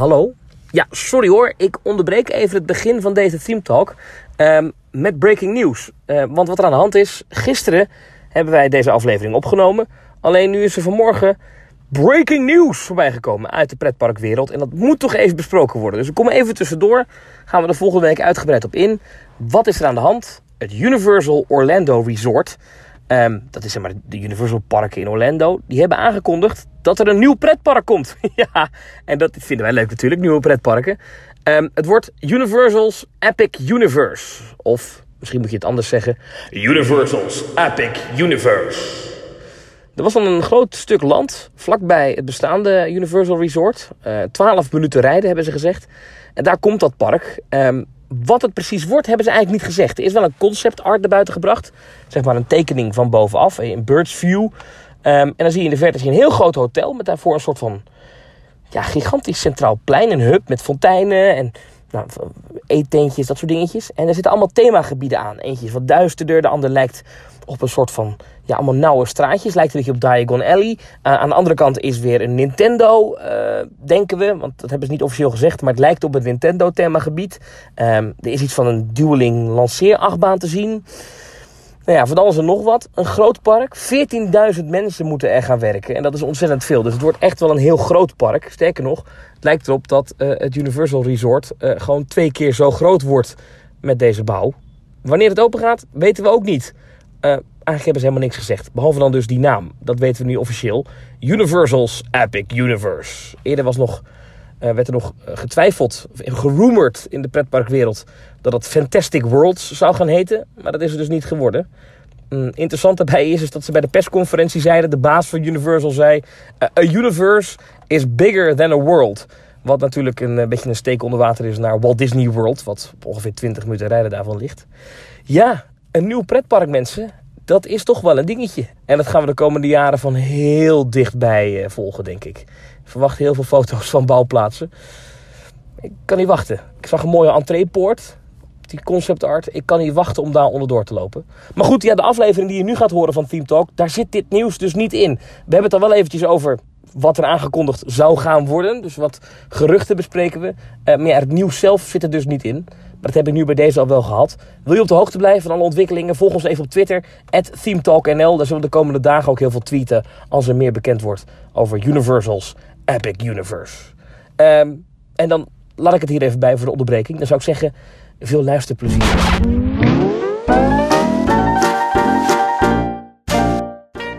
hallo. Ja, sorry hoor, ik onderbreek even het begin van deze Theme Talk ehm, met breaking news. Uh, want wat er aan de hand is, gisteren hebben wij deze aflevering opgenomen. Alleen nu is er vanmorgen breaking news voorbij gekomen uit de pretparkwereld. En dat moet toch even besproken worden. Dus ik kom even tussendoor. Gaan we de volgende week uitgebreid op in. Wat is er aan de hand? Het Universal Orlando Resort. Ehm, dat is zeg maar de Universal Parken in Orlando. Die hebben aangekondigd dat er een nieuw pretpark komt. ja, en dat vinden wij leuk natuurlijk, nieuwe pretparken. Um, het wordt Universal's Epic Universe. Of misschien moet je het anders zeggen. Universal's Epic Universe. Er was dan een groot stuk land vlakbij het bestaande Universal Resort. Uh, eh, 12 minuten rijden hebben ze gezegd. En daar komt dat park. Um, wat het precies wordt, hebben ze eigenlijk niet gezegd. Er is wel een concept art naar buiten gebracht. Zeg maar een tekening van bovenaf, in bird's view. Um, en dan zie je in de verte een heel groot hotel met daarvoor een soort van ja, gigantisch centraal plein. Een hub met fonteinen en nou, eetentjes, dat soort dingetjes. En er zitten allemaal themagebieden aan. Eentje is wat duisterder, de ander lijkt op een soort van ja, allemaal nauwe straatjes. Lijkt een beetje op Diagon Alley. Uh, aan de andere kant is weer een Nintendo, uh, denken we. Want dat hebben ze niet officieel gezegd. Maar het lijkt op het Nintendo themagebied. Um, er is iets van een dueling lanceerachtbaan te zien. Nou ja, van alles en nog wat. Een groot park. 14.000 mensen moeten er gaan werken. En dat is ontzettend veel. Dus het wordt echt wel een heel groot park. Sterker nog, het lijkt erop dat uh, het Universal Resort gewoon twee keer zo groot wordt met deze bouw. Wanneer het open gaat, weten we ook niet. Eigenlijk hebben ze helemaal niks gezegd. Behalve dan dus die naam. Dat weten we nu officieel. Universal's Epic Universe. Eerder was nog, uh, werd er nog eh, getwijfeld, gerumored in de pretparkwereld... dat het Fantastic Worlds zou gaan heten. Maar dat is er dus niet geworden. Mm, interessant daarbij is, is dat ze bij de persconferentie zeiden... de baas van Universal zei... A universe is bigger than a world... Wat natuurlijk een, beetje een steek onder water is naar Walt Disney World. Wat ongeveer 20 minuten rijden daarvan ligt. Ja, een nieuw pretpark, mensen. Dat is toch wel een dingetje. En dat gaan we de komende jaren van heel dichtbij uh, volgen, denk ik. Ik verwacht heel veel foto's van bouwplaatsen. Ik kan niet wachten. Ik zag een mooie entreepoort. Die concept art. Ik kan niet wachten om daar onderdoor te lopen. Maar goed, ja, de aflevering die je nu gaat horen van Team Talk, daar zit dit nieuws dus niet in. We hebben het er wel eventjes over wat er aangekondigd zou gaan worden. Dus wat geruchten bespreken we. Uh, maar ja, het nieuws zelf zit er dus niet in. Maar dat heb ik nu bij deze al wel gehad. Wil je op de hoogte blijven van alle ontwikkelingen? Volg ons even op Twitter, ThemeTalkNL. Daar zullen we de komende dagen ook heel veel tweeten als er meer bekend wordt over Universal's Epic Universe. Um, en dan laat ik het hier even bij voor de onderbreking. Dan zou ik zeggen, veel luisterplezier.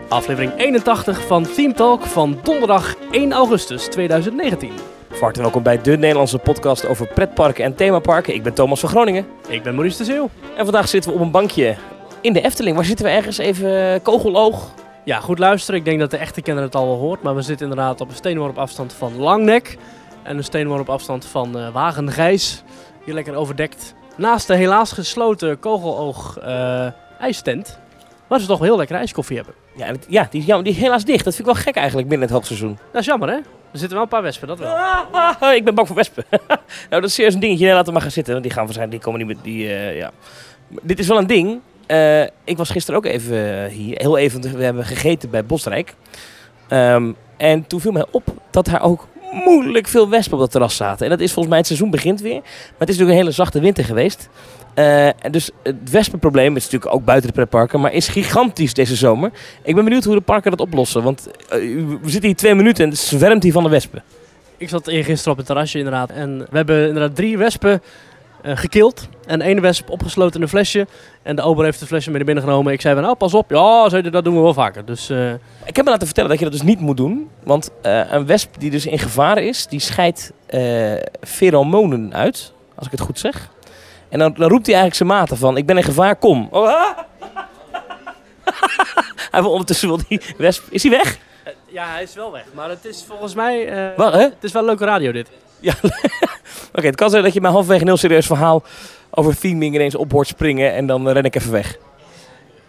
Aflevering 81 van Theme Talk van donderdag 1 augustus 2019. Van welkom bij de Nederlandse podcast over pretparken en themaparken. Ik ben Thomas van Groningen. Ik ben Maurice de Zeeuw. En vandaag zitten we op een bankje in de Efteling. Waar zitten we ergens? Even eh, kogeloog. Ja, goed luisteren. Ik denk dat de echte kenner het al wel hoort. Maar we zitten inderdaad op een steenworp afstand van Langnek. En een steenworp afstand van uh. Hier lekker overdekt. Naast de helaas gesloten kogeloog uh, ijstent. Waar ze toch wel heel lekker ijskoffie hebben. Ja, ja die, is die is helaas dicht. Dat vind ik wel gek eigenlijk binnen het hoogseizoen. Dat is jammer hè? Er zitten wel een paar wespen, dat wel. Ah, ik ben bang voor wespen. nou, dat is serieus een dingetje. Nee, laten we maar gaan zitten. Want die gaan waarschijnlijk, die komen niet met die, uh, ja. Dit is wel een ding. Uh, ik was gisteren ook even hier. Heel even, we hebben gegeten bij Bosrijk. Um, en toen viel mij op dat daar ook moeilijk veel wespen op dat terras zaten. En dat is volgens mij het seizoen begint weer. Maar het is natuurlijk een hele zachte winter geweest. Uh, dus het wespenprobleem is natuurlijk ook buiten de pretparken, maar is gigantisch deze zomer. Ik ben benieuwd hoe de parken dat oplossen, want uh, we zitten hier twee minuten en het zwermt hier van de wespen. Ik zat gisteren op het terrasje inderdaad en we hebben inderdaad drie wespen gekild. En één wesp opgesloten in een flesje. En de ober heeft het flesje mee naar binnen genomen. Ik zei van, nou pas op. Ja, zei dat doen we wel vaker. Dus, uh... Ik heb me laten vertellen dat je dat dus niet moet doen. Want uh, een wesp die dus in gevaar is, die scheidt pheromonen uit. Als ik het goed zeg. En dan, dan roept hij eigenlijk zijn maten van, ik ben in gevaar, kom. Oh, hij wil ondertussen wel die wesp... Is hij weg? Ja, hij is wel weg. Maar het is volgens mij... Uh, Wat, hè? Het is wel leuke radio dit. Ja, oké. Okay, het kan zijn dat je mij halverwege een heel serieus verhaal over theming ineens op hoort springen en dan ren ik even weg.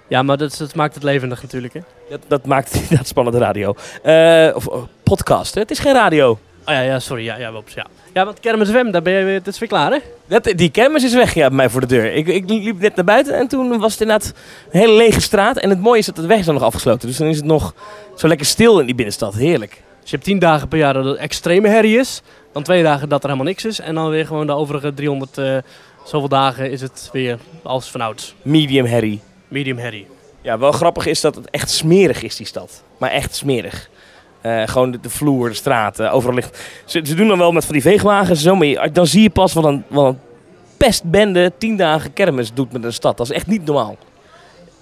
Ja, maar dat, dat maakt het levendig natuurlijk, hè? Dat, dat maakt dat spannende radio. Uh, of uh, podcast, hè? Het is geen radio. Oh ja, ja sorry. Ja, ja, ops, ja. Ja, want Kermis FM, daar ben je weer, dat is weer klaar, hè? Dat, die kermis is weg, ja, bij mij voor de deur. Ik, ik liep net naar buiten en toen was het inderdaad een hele lege straat. En het mooie is dat de weg is dan nog afgesloten. Dus dan is het nog zo lekker stil in die binnenstad. Heerlijk. Dus je hebt tien dagen per jaar dat het extreme herrie is. Dan twee dagen dat er helemaal niks is. En dan weer gewoon de overige 300 eh, zoveel dagen is het weer als vanouds. Medium herrie. Medium herrie. Ja, wel grappig is dat het echt smerig is, die stad. Maar echt smerig. Eh, gewoon de, de vloer, de straten, overal ligt... Ze, ze doen dan wel met van die veegwagens en zo, maar je- dan zie je pas wat een, wat een pestbende tien dagen kermis doet met een stad. Dat is echt niet normaal.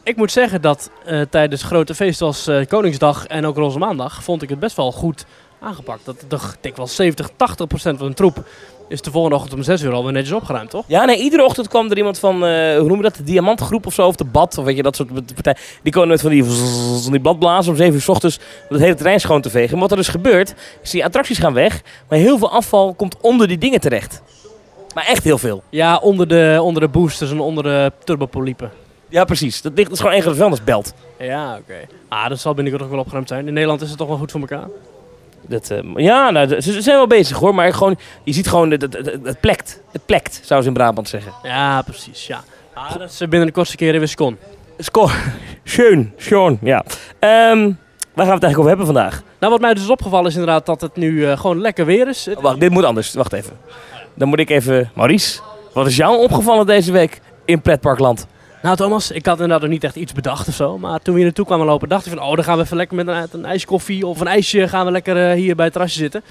Ik moet zeggen dat eh, tijdens grote feesten als Koningsdag en ook Roze Maandag vond ik het best wel goed aangepakt. Dat denk wel 70, 80 procent van de troep is de volgende ochtend om 6 uur alweer netjes opgeruimd, toch? Ja, nee, iedere ochtend kwam er iemand van, eh, hoe noemen we dat, de Diamantgroep of zo, of de Bad, of weet je, dat soort partij. Die komen met van die, van die bladblazen om 7 uur s ochtends om het hele terrein schoon te vegen. Maar wat er dus gebeurt, is die attracties gaan weg, maar heel veel afval komt onder die dingen terecht. Maar echt heel veel. Ja, onder de, onder de boosters en onder de turbopoliepen. Ja, precies. Dat, ligt, dat is gewoon één grote vuilnisbelt. Ja, oké. Ah, dat zal binnenkort ook wel opgeruimd zijn. In Nederland is het toch wel goed voor elkaar. Dat, eh, ja, nou, ze ze zijn wel bezig hoor, maar gewoon, je ziet gewoon, het, het, het, het plekt. Het plekt, zou ze in Brabant zeggen. Ja, precies, ja. Ah, dat is binnen de kortste keer in Wiscon. Score. Schön, schoon, ja. Ehm, waar gaan we het eigenlijk over hebben vandaag? Nou, wat mij dus opgevallen is inderdaad dat het nu eh, gewoon lekker weer is. Oh, wacht, dit moet anders. Wacht even. Dan moet ik even... Maurice, wat is jou opgevallen deze week in pretparkland? Nou Thomas, ik had inderdaad nog niet echt iets bedacht of zo. Maar toen we hier naartoe kwamen lopen, dacht ik van... Oh, dan gaan we even lekker met een, een ijsje koffie of een ijsje gaan we lekker eh, hier bij het terrasje zitten.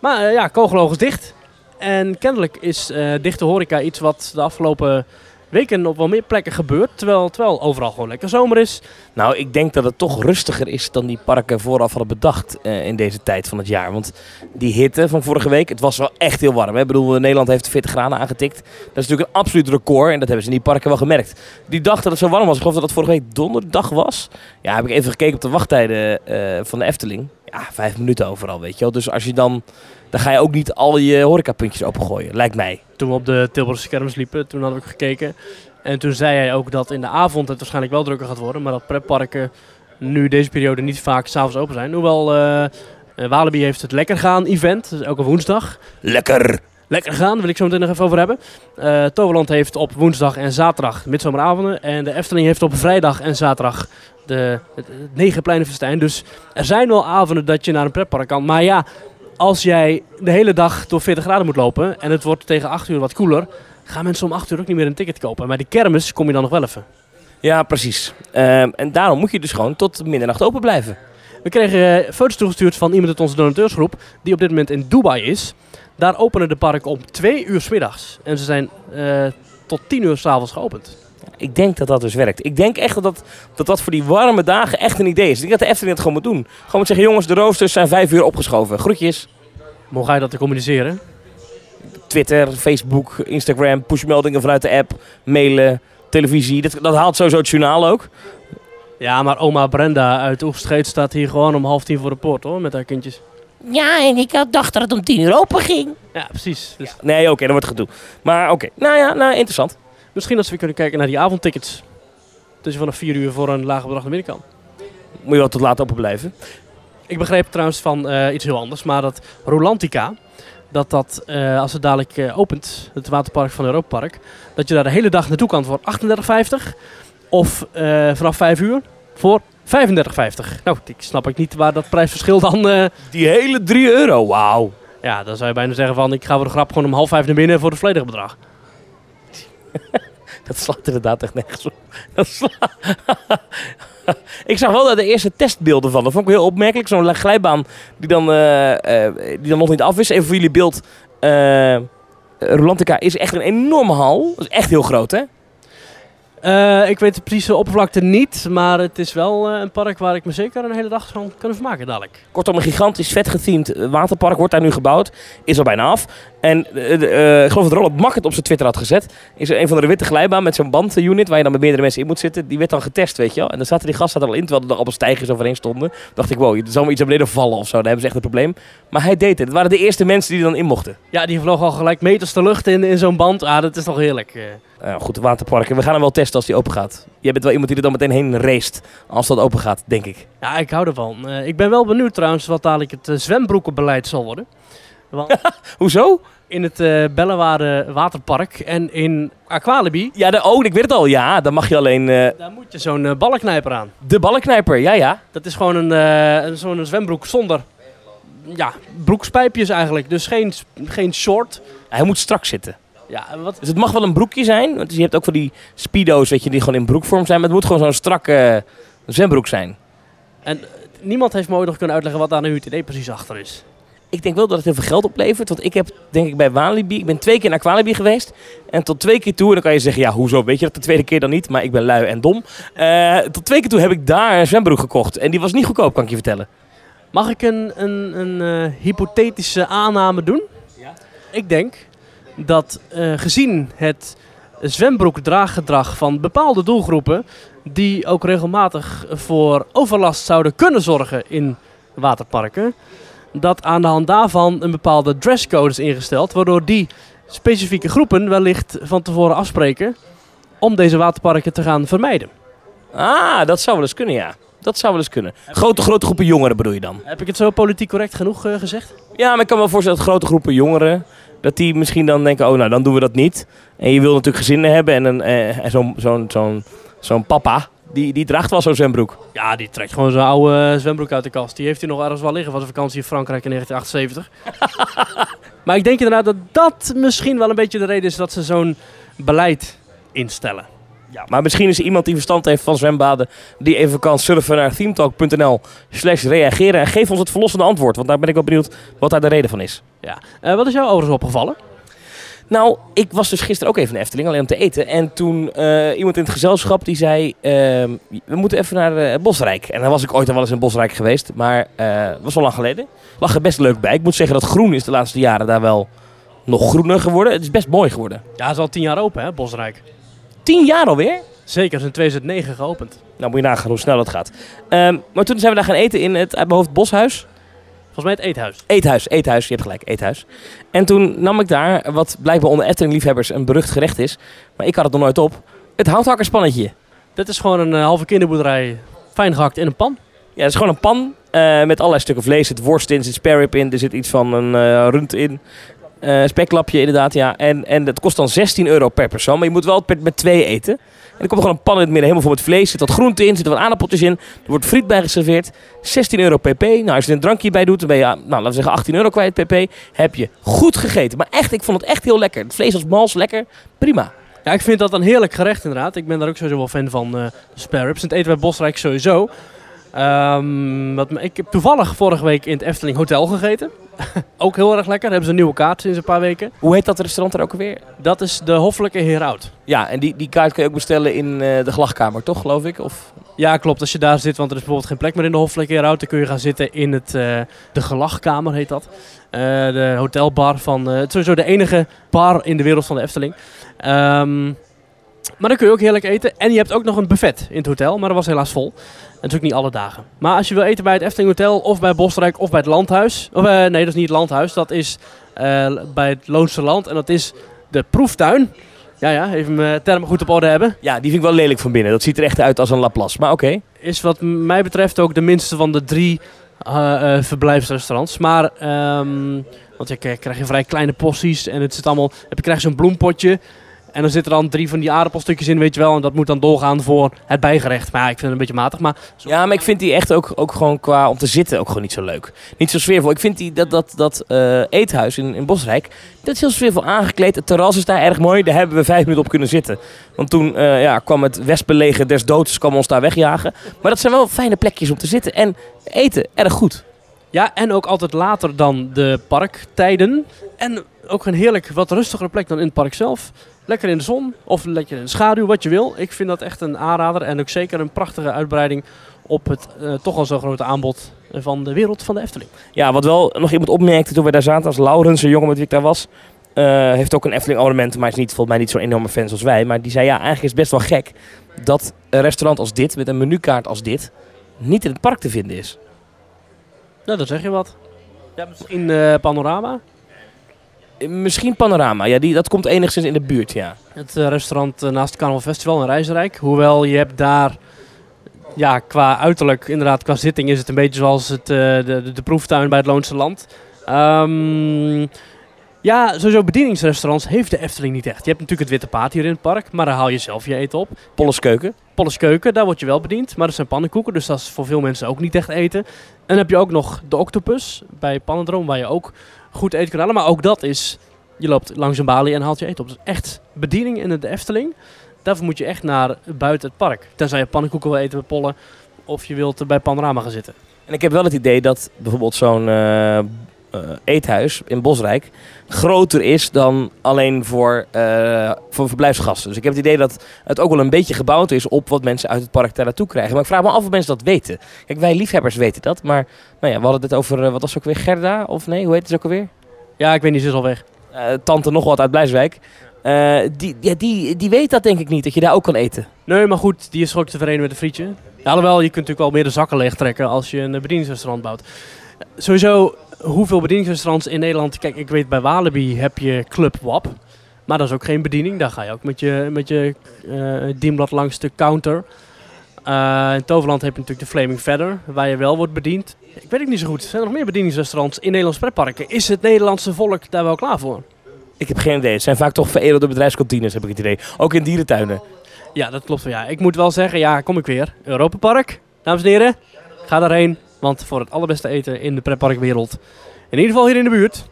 Maar eh, ja, Kogeloog is dicht. En kennelijk is eh, dichte horeca iets wat de afgelopen weken op wel meer plekken gebeurt. Terwijl, terwijl overal gewoon lekker zomer is. Nou, ik denk dat het toch rustiger is dan die parken vooraf hadden bedacht eh, in deze tijd van het jaar. Want die hitte van vorige week, het was wel echt heel warm. Hè? Ik bedoel, Nederland heeft 40 graden aangetikt. Dat is natuurlijk een absoluut record en dat hebben ze in die parken wel gemerkt. Die dag dat het zo warm was, ik geloof dat het vorige week donderdag was. Ja, heb ik even gekeken op de wachttijden eh, van de Efteling. Ja, vijf minuten overal, weet je wel. Dus als je dan, dan ga je ook niet al je horecapuntjes opengooien, lijkt mij. Toen we op de Tilburgse kermis liepen, toen hadden we gekeken. En toen zei hij ook dat in de avond het waarschijnlijk wel drukker gaat worden. Maar dat pretparken nu deze periode niet vaak s'avonds open zijn. Hoewel eh, Walibi heeft het Lekker Gaan event, dus elke woensdag. Lekker! Lekker gaan, daar wil ik zo meteen nog even over hebben. Eh Toverland heeft op woensdag en zaterdag midzomeravonden. En de Efteling heeft op vrijdag en zaterdag de, het, het Negenpleinenfestijn. Dus er zijn wel avonden dat je naar een pretpark kan. Maar ja, als jij de hele dag door 40 graden moet lopen en het wordt tegen 8 uur wat koeler, gaan mensen om 8 uur ook niet meer een ticket kopen. En bij die kermis kom je dan nog wel even. Ja, precies. Ehm, en daarom moet je dus gewoon tot middernacht open blijven. We kregen eh, foto's toegestuurd van iemand uit onze donateursgroep, die op dit moment in Dubai is. Daar openen de parken om 2 uur 's middags. En ze zijn eh, tot 10 uur s'avonds geopend. Ik denk dat dat dus werkt. Ik denk echt dat dat, dat dat voor die warme dagen echt een idee is. Ik denk dat de Efteling het gewoon moet doen. Gewoon moet zeggen, jongens, de roosters zijn vijf uur opgeschoven. Groetjes. Ga je dat te communiceren? Twitter, Facebook, Instagram, pushmeldingen vanuit de app, mailen, televisie. Dat, dat haalt sowieso het journaal ook. Ja, maar oma Brenda uit Oegstgeet staat hier gewoon om half tien voor de poort hoor, met haar kindjes. Ja, en ik had dacht dat het om tien uur open ging. Ja, precies. Dus Nee, oké, dat wordt gedoe. Maar oké, nou ja, nou, interessant. Misschien dat we kunnen kijken naar die avondtickets. Dus je vanaf 4 uur voor een lager bedrag naar binnen kan. Moet je wel tot laat open blijven. Ik begreep trouwens van eh, iets heel anders, maar dat Rolantica, dat dat eh, als het dadelijk eh, opent, het waterpark van Europa Park, dat je daar de hele dag naartoe kan voor 38,50 of vanaf 5 uur voor 35,50. Nou, ik snap ik niet waar dat prijsverschil dan... Die hele 3 euro, wauw. ja, dan zou je bijna zeggen van ik ga voor de grap gewoon om half vijf naar binnen voor het volledige bedrag. Dat slaat inderdaad echt nergens op. Dat ik zag wel dat de eerste testbeelden van. Dat vond ik heel opmerkelijk. Zo'n glijbaan die dan, eh, eh, die dan nog niet af is. Even voor jullie beeld. eh Rolantica is echt een enorme hal. Dat is echt heel groot, hè? Eh, ik weet de precieze oppervlakte niet, maar het is wel eh, een park waar ik me zeker een hele dag van kan vermaken dadelijk. Kortom, een gigantisch vet gethemed eh, waterpark wordt daar nu gebouwd. Is al bijna af. En ik geloof dat Roland Mak het op zijn Twitter had gezet. Is er een van de witte glijbaan met zo'n bandunit waar je dan met meerdere mensen in moet zitten. Die werd dan getest, weet je wel. En dan zaten die gasten er al in, terwijl er al op stijgers overheen stonden. dacht ik, wow, er zal maar iets naar beneden vallen of zo. Dan hebben ze echt een probleem. Maar hij deed het. Het waren de eerste mensen die er dan in mochten. Ja, die vloog al gelijk meters de lucht in, in zo'n band. Ah, dat is toch heerlijk. Nou goed, waterparken. We gaan hem wel testen als die open gaat. Jij bent wel iemand die er dan meteen heen race als dat open gaat, denk ik. Ja, ik hou ervan. Eh, ik ben wel benieuwd trouwens wat dadelijk het eh, zwembroekenbeleid zal worden. Want Hoezo? in het Bellewaarde Waterpark en in Aqualibi, Ja, de, oh, ik weet het al. Ja, dan mag je alleen daar moet je zo'n ballenknijper aan. de ballenknijper. Ja, ja. Dat is gewoon een, een- zo'n zwembroek zonder ja, broekspijpjes eigenlijk. Dus geen, geen short. Hij moet strak zitten. Ja, en wat, Dus het mag wel een broekje zijn. Want je hebt ook van die speedo's, weet je, die gewoon in broekvorm zijn. Maar het moet gewoon zo'n strakke eh, zwembroek zijn. en eh, niemand heeft me ooit nog kunnen uitleggen wat daar het idee precies achter is. Ik denk wel dat het heel veel geld oplevert. Want ik heb, denk ik, bij Walibi... Ik ben twee keer naar Walibi geweest. En tot twee keer toe... En dan kan je zeggen, ja, hoezo? Weet je dat de tweede keer dan niet? Maar ik ben lui en dom. Eh, tot twee keer toe heb ik daar een zwembroek gekocht. En die was niet goedkoop, kan ik je vertellen. Mag ik een, een, een hypothetische aanname doen? Ja. Ik denk dat eh, gezien het zwembroekdraaggedrag van bepaalde doelgroepen, die ook regelmatig voor overlast zouden kunnen zorgen in waterparken, dat aan de hand daarvan een bepaalde dresscode is ingesteld, waardoor die specifieke groepen wellicht van tevoren afspreken om deze waterparken te gaan vermijden. Ah, dat zou wel eens kunnen, ja. Dat zou wel eens kunnen. Grote, grote groepen jongeren bedoel je dan? Heb ik het zo politiek correct genoeg eh, gezegd? Ja, maar ik kan me wel voorstellen dat grote groepen jongeren... dat die misschien dan denken, oh, nou, dan doen we dat niet. En je wil natuurlijk gezinnen hebben en, een, eh, en zo'n zo'n zo'n zo'n papa... Die, die draagt wel zo'n zwembroek. Ja, die trekt gewoon zijn oude eh, zwembroek uit de kast. Die heeft hij nog ergens wel liggen van zijn vakantie in Frankrijk in 1978. maar ik denk inderdaad dat dat misschien wel een beetje de reden is dat ze zo'n beleid instellen. Ja, maar misschien is er iemand die verstand heeft van zwembaden... die even kan surfen naar themetalk.nl slash reageren... en geef ons het verlossende antwoord. Want daar ben ik wel benieuwd wat daar de reden van is. Ja. Eh, wat is jou overigens opgevallen? Nou, ik was dus gisteren ook even in de Efteling, alleen om te eten. En toen eh, iemand in het gezelschap die zei, ehm, we moeten even naar eh, Bosrijk. En dan was ik ooit al wel eens in Bosrijk geweest, maar eh was wel lang geleden. Lag er best leuk bij. Ik moet zeggen dat groen is de laatste jaren daar wel nog groener geworden. Het is best mooi geworden. Ja, het is al tien jaar open, hè, Bosrijk. Tien jaar alweer? Zeker, is in 2009 geopend. Nou, moet je nagaan hoe snel dat gaat. Ehm, maar toen zijn we daar gaan eten in het, uit mijn hoofd, Boshuis. Volgens mij het eethuis. Eethuis, eethuis, je hebt gelijk, eethuis. En toen nam ik daar, wat blijkbaar onder Efteling-liefhebbers een berucht gerecht is, maar ik had het nog nooit op, het houthakkerspannetje. Dit is gewoon een eh, halve kinderboerderij, fijn gehakt in een pan. Ja, het is gewoon een pan eh, met allerlei stukken vlees. Er zit worst in, er zit spare rib in, er zit iets van een eh, rund in. Eh, speklapje inderdaad, ja. En, en dat kost dan 16 euro per persoon, maar je moet wel met, met twee eten. En er komt gewoon een pan in het midden, helemaal vol met vlees. Zit wat groente in, zitten wat aardappeltjes in. Er wordt friet bij geserveerd. 16 euro pp. Nou, als je er een drankje bij doet, dan ben je, nou, laten we zeggen 18 euro kwijt pp. Heb je goed gegeten. Maar echt, ik vond het echt heel lekker. Het vlees was mals, lekker. Prima. Ja, ik vind dat een heerlijk gerecht inderdaad. Ik ben daar ook sowieso wel fan van, de spare. En het eten bij Bosrijk sowieso. Ehm, wat, ik heb toevallig vorige week in het Efteling Hotel gegeten. ook heel erg lekker. Daar hebben ze een nieuwe kaart sinds een paar weken. Hoe heet dat restaurant er ook alweer? Dat is de Hoffelijke Heroud. Ja, en die, die kaart kun je ook bestellen in eh, de gelachkamer, toch, geloof ik? Of... Ja, klopt. Als je daar zit, want er is bijvoorbeeld geen plek meer in de Hoffelijke Heroud, dan kun je gaan zitten in het, eh, de gelachkamer, heet dat. Eh, de hotelbar van, het is sowieso de enige bar in de wereld van de Efteling. Ehm, maar dan kun je ook heerlijk eten. En je hebt ook nog een buffet in het hotel, maar dat was helaas vol. Ook niet alle dagen. Maar als je wil eten bij het Efteling Hotel, of bij Bosrijk, of bij het Landhuis. Of, eh, nee, dat is niet het Landhuis. Dat is eh, bij het Loonse Land. En dat is de proeftuin. Ja, ja, even mijn termen goed op orde hebben. Ja, die vind ik wel lelijk van binnen. Dat ziet er echt uit als een Laplace. Maar oké. is wat mij betreft ook de minste van de drie eh, verblijfsrestaurants. Maar, ehm, want je krijgt je vrij kleine porties en het zit allemaal, heb je krijgt zo'n bloempotje. En dan zitten er dan drie van die aardappelstukjes in, weet je wel. En dat moet dan doorgaan voor het bijgerecht. Maar ja, ik vind het een beetje matig. Maar zo- Ja, maar ik vind die echt ook, ook gewoon qua om te zitten ook gewoon niet zo leuk. Niet zo sfeervol. Ik vind die, dat, dat, dat eh, eethuis in, in Bosrijk, dat is heel sfeervol aangekleed. Het terras is daar erg mooi. Daar hebben we vijf minuten op kunnen zitten. Want toen eh, ja, kwam het wespenleger des doods kwam ons daar wegjagen. Maar dat zijn wel fijne plekjes om te zitten. En eten, erg goed. Ja, en ook altijd later dan de parktijden. En ook een heerlijk, wat rustigere plek dan in het park zelf. Lekker in de zon of lekker in de schaduw, wat je wil. Ik vind dat echt een aanrader en ook zeker een prachtige uitbreiding op het eh, toch al zo grote aanbod van de wereld van de Efteling. Ja, wat wel nog iemand opmerkte toen we daar zaten, als Laurens, een jongen met wie ik daar was, eh, heeft ook een Efteling abonnement, maar is niet, volgens mij niet zo'n enorme fan zoals wij. Maar die zei, ja, eigenlijk is het best wel gek dat een restaurant als dit, met een menukaart als dit, niet in het park te vinden is. Nou, dan zeg je wat. Ja, misschien eh, Panorama. Misschien Panorama, ja, die, dat komt enigszins in de buurt, ja. Het eh, restaurant eh, naast het Carnaval Festival in Rijsrijk. Hoewel je hebt daar, ja, qua uiterlijk, inderdaad, qua zitting is het een beetje zoals het, eh, de, de, de proeftuin bij het Loonse Land. Ehm, ja, sowieso bedieningsrestaurants heeft de Efteling niet echt. Je hebt natuurlijk het Witte Paard hier in het park, maar daar haal je zelf je eten op. Polles Keuken. Polles Keuken, daar word je wel bediend. Maar dat zijn pannenkoeken, dus dat is voor veel mensen ook niet echt eten. En dan heb je ook nog de Octopus bij Pannendroom, waar je ook goed eten kan halen. Maar ook dat is, je loopt langs een balie en haalt je eten op. Dus echt bediening in de Efteling. Daarvoor moet je echt naar buiten het park. Tenzij je pannenkoeken wil eten bij Pollen. Of je wilt bij Panorama gaan zitten. En ik heb wel het idee dat bijvoorbeeld zo'n eh, eethuis in Bosrijk groter is dan alleen voor, eh, voor verblijfsgasten. Dus ik heb het idee dat het ook wel een beetje gebouwd is op wat mensen uit het park daar naartoe krijgen. Maar ik vraag me af of mensen dat weten. Kijk, wij liefhebbers weten dat. Maar nou ja, we hadden het over, eh, wat was het ook weer, Gerda? Of nee, hoe heet het ook alweer? Ja, ik weet niet, ze is al weg. Eh, tante nog wat uit Blijswijk. Eh, die, ja, die, die weet dat denk ik niet, dat je daar ook kan eten. Nee, maar goed, die is ook te verenigen met een frietje. Ja, alhoewel, je kunt natuurlijk wel meer de zakken leeg trekken als je een eh, bedieningsrestaurant bouwt. Sowieso, hoeveel bedieningsrestaurants in Nederland... Kijk, ik weet bij Walibi heb je Club WAP. Maar dat is ook geen bediening. Daar ga je ook met je, met je eh, dienblad langs de counter. Eh, in Toverland heb je natuurlijk de Flaming Feather, waar je wel wordt bediend. Ik weet het niet zo goed. Zijn er nog meer bedieningsrestaurants in Nederlandse pretparken? Is het Nederlandse volk daar wel klaar voor? Ik heb geen idee. Het zijn vaak toch veredelde bedrijfskantines, heb ik het idee. Ook in dierentuinen. Ja, dat klopt wel. Ja. Ik moet wel zeggen, ja, kom ik weer. Europa Park, dames en heren. Ga daarheen, want voor het allerbeste eten in de pretparkwereld, in ieder geval hier in de buurt,